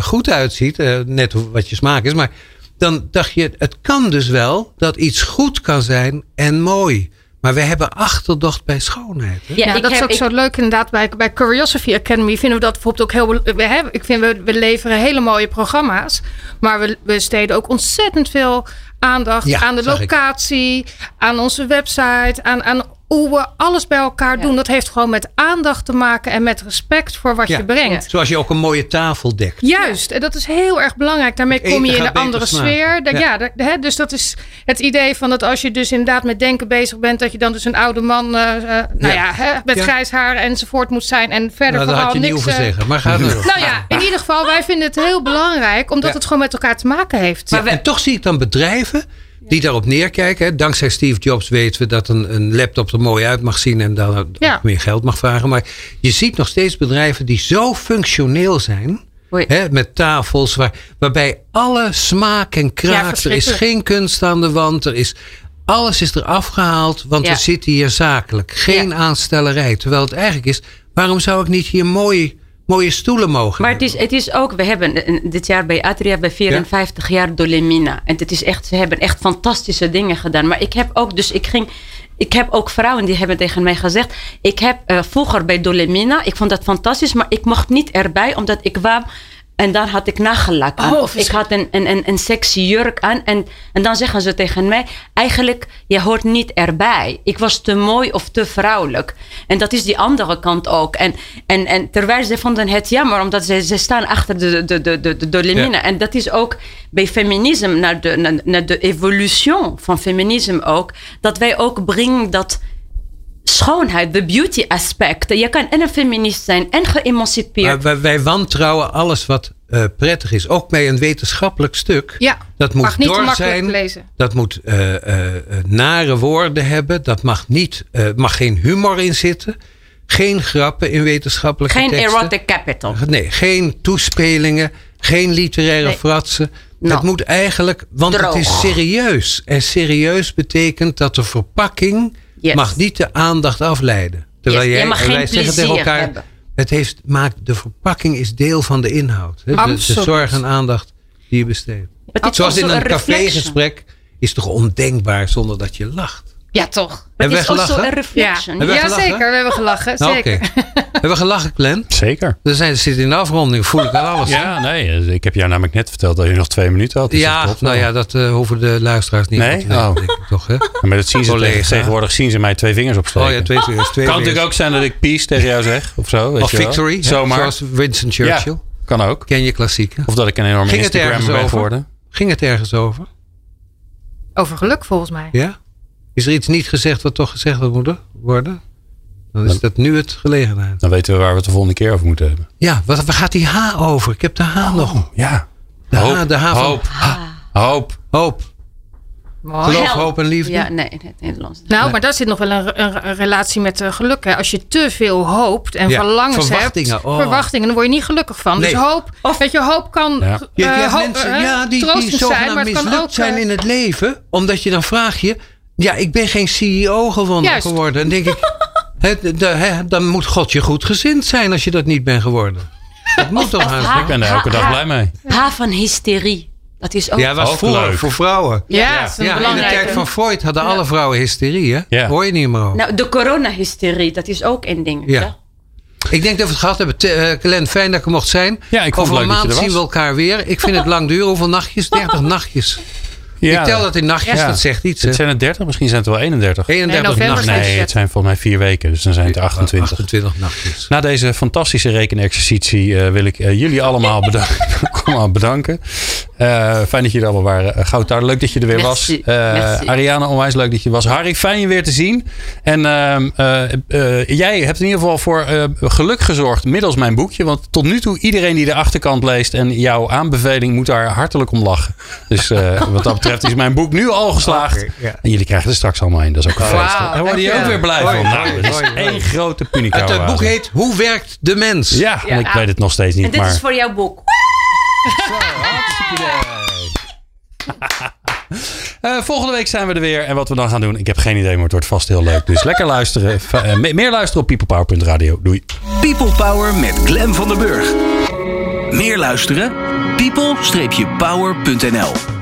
goed uitziet, net wat je smaak is. Maar dan dacht je, het kan dus wel dat iets goed kan zijn en mooi. Maar we hebben achterdocht bij schoonheid. Hè? Ja, dat is ook ik- zo leuk inderdaad. Bij, bij Curiosity Academy vinden we dat bijvoorbeeld ook heel... We, hebben, ik vind we, we leveren hele mooie programma's. Maar we, we steden ook ontzettend veel aandacht Ja, aan de ik. locatie. Aan onze website. Aan, aan hoe we alles bij elkaar Ja. doen. Dat heeft gewoon met aandacht te maken. En met respect voor wat Ja. je brengt. Zoals je ook een mooie tafel dekt. Juist, en dat is heel erg belangrijk. Daarmee kom je in een gaat andere sfeer. Ja. hè, dus dat is het idee van dat als je dus inderdaad met denken bezig bent, dat je dan dus een oude man, eh, eh, nou ja, hè, met Ja. grijs haar enzovoort moet zijn. En verder Nou, dat vooral had je niet niks. hoeven eh, zeggen. Maar ga door. *laughs* nou ja, in ieder geval, wij vinden het heel belangrijk, omdat Ja. het gewoon met elkaar te maken heeft. Ja, en toch zie ik dan bedrijven die daarop neerkijken. Hè. Dankzij Steve Jobs weten we dat een, een laptop er mooi uit mag zien en daar Ja. meer geld mag vragen. Maar je ziet nog steeds bedrijven die zo functioneel zijn. Hè, met tafels waar, waarbij alle smaak en kraak. er is geen kunst aan de wand. Er is, alles is eraf gehaald, want Ja. we zitten hier zakelijk. Geen aanstellerij. Terwijl het eigenlijk is, waarom zou ik niet hier mooi mooie stoelen mogen Maar het is, het is ook, we hebben eh, dit jaar bij Atria bij 54 jaar Dolemina. En het is echt, ze hebben echt fantastische dingen gedaan. Maar ik heb ook, dus ik ging, ik heb ook vrouwen die hebben tegen mij gezegd, ik heb eh, vroeger bij Dolemina, ik vond dat fantastisch, maar ik mocht niet erbij omdat ik kwam en dan had ik nagellak aan. Oh, of ik had een, een, een, een sexy jurk aan. En, en dan zeggen ze tegen mij: eigenlijk, je hoort niet erbij. Ik was te mooi of te vrouwelijk. En dat is die andere kant ook. En, en, en terwijl ze vonden het jammer, omdat ze, ze staan achter de, de, de, de, de. Ja. En dat is ook bij feminisme, naar de, naar, naar de evolutie van feminisme ook. Dat wij ook brengen dat schoonheid, de beauty aspect. Je kan en een feminist zijn en geëmancipeerd. Maar wij, wantrouwen alles wat eh, prettig is. Ook bij een wetenschappelijk stuk. Ja, dat moet mag niet door makkelijk zijn. lezen. Dat moet eh, eh, nare woorden hebben. Dat mag niet, mag geen humor in zitten. Geen grappen in wetenschappelijke Geen teksten. erotic capital. Nee, geen toespelingen. Geen literaire Nee. fratsen. Nou, het moet eigenlijk, want droog. het is serieus. En serieus betekent dat de verpakking Yes. mag niet de aandacht afleiden. Terwijl Yes, jij, mag geen wij zeggen tegen elkaar, hebben. het heeft, maakt, de verpakking is deel van de inhoud. hè. De, de zorg en aandacht die je besteedt. Zoals in een reflection. cafégesprek is toch ondenkbaar zonder dat je lacht. Ja, toch. Het Hebben wij is a Ja, reflection. Ja gelachen? zeker. We hebben gelachen. Nou, zeker. *laughs* Hebben we gelachen, Glenn? Zeker. We zijn, zitten in de afronding, voel ik aan alles. Ja, nee. eh, Ik heb jou namelijk net verteld dat je nog twee minuten had. dus Ja, klopt nou wel. ja, dat eh, hoeven de luisteraars niet Nee? te weten, Oh. denk ik toch, hè? Maar dat zien ze tegenwoordig zien ze mij twee vingers opsteken. Oh ja, twee vingers. Twee kan vingers. natuurlijk ook zijn dat ik peace tegen jou zeg. Of zo. Weet Of je wel. victory, hè, Zomaar. zoals Winston Churchill. Ja, kan ook. Ken je klassieken? Of dat ik een enorme Ging het Instagram ergens ben over? geworden. Ging het ergens over? Over geluk volgens mij. Ja? Is er iets niet gezegd wat toch gezegd had moeten worden? Dan is dat nu het gelegenheid. Dan weten we waar we het de volgende keer over moeten hebben. Ja, wat, waar gaat die H over? Ik heb de H nog. Ja. De H, de H van hoop. Hoop. hoop. Mooi. Geloof, hoop en liefde. Ja, nee, in het Nederlands. Nou, maar daar zit nog wel een, een, een relatie met eh, geluk. Hè. Als je te veel hoopt en Ja, verlangens verwachtingen, hebt, oh. verwachtingen, dan word je niet gelukkig van. Nee. Dus hoop, weet je, hoop kan Ja. eh, Je, je hebt hoop, mensen eh, ja, die, die zijn, maar het kan mislukt ook zijn in het leven. Omdat je dan vraag je... Ja, ik ben geen CEO gewonnen, Juist. geworden. En denk ik... *laughs* de- dan moet God je goed gezind zijn als je dat niet bent geworden. Dat moet toch haast. Ik ben er elke dag blij mee. H van hysterie. Dat is ook... Ja, was Ook voor, leuk. voor vrouwen. Ja, dat is een Ja, in de tijd van Freud hadden alle vrouwen hysterie, hè? Ja. Hoor je niet meer over. Nou, de coronahysterie, dat is ook een ding. Ja. Ik denk dat we het gehad hebben. Te- eh, fijn dat ik er mocht zijn. Ja, ik vond Over het een leuk dat je maand zien we elkaar weer. Ik vind het lang duren. Hoeveel nachtjes? *laughs* 30 nachtjes. Ja, ik tel dat in nachtjes, Ja. dat zegt iets. Het zijn er 30, misschien zijn het wel 31. 31 Nee, november nachtjes. Nee, het zijn volgens mij vier weken, dus dan zijn het er 28. 28 nachtjes. Na deze fantastische rekenexercitie eh, wil ik eh, jullie allemaal bedanken. *laughs* allemaal bedanken. Eh, fijn dat jullie er allemaal waren. Uh, Goudtaar, leuk dat je er weer Merci. was. Eh, Merci. Ariane, onwijs leuk dat je er was. Harry, fijn je weer te zien. En ehm, eh, eh, jij hebt in ieder geval voor eh, geluk gezorgd middels mijn boekje. Want tot nu toe, iedereen die de achterkant leest en jouw aanbeveling moet daar hartelijk om lachen. Dus eh, *laughs* wat dat betreft is mijn boek nu al geslaagd. En jullie krijgen er straks allemaal in. Dat is ook een feest. Wauw, Daar worden je ook weer blij van. Nou, is één grote punica. Het, eh, boek heet Hoe werkt de mens? Ja, en ik weet het nog steeds niet. En dit maar... is voor jouw boek. *laughs* Eh, volgende week zijn we er weer. En wat we dan gaan doen, ik heb geen idee, maar het wordt vast heel leuk. Dus lekker luisteren. Eh, me- meer luisteren op peoplepower.radio. Doei. People Power met Glen van der Burg. Meer luisteren? people-power.nl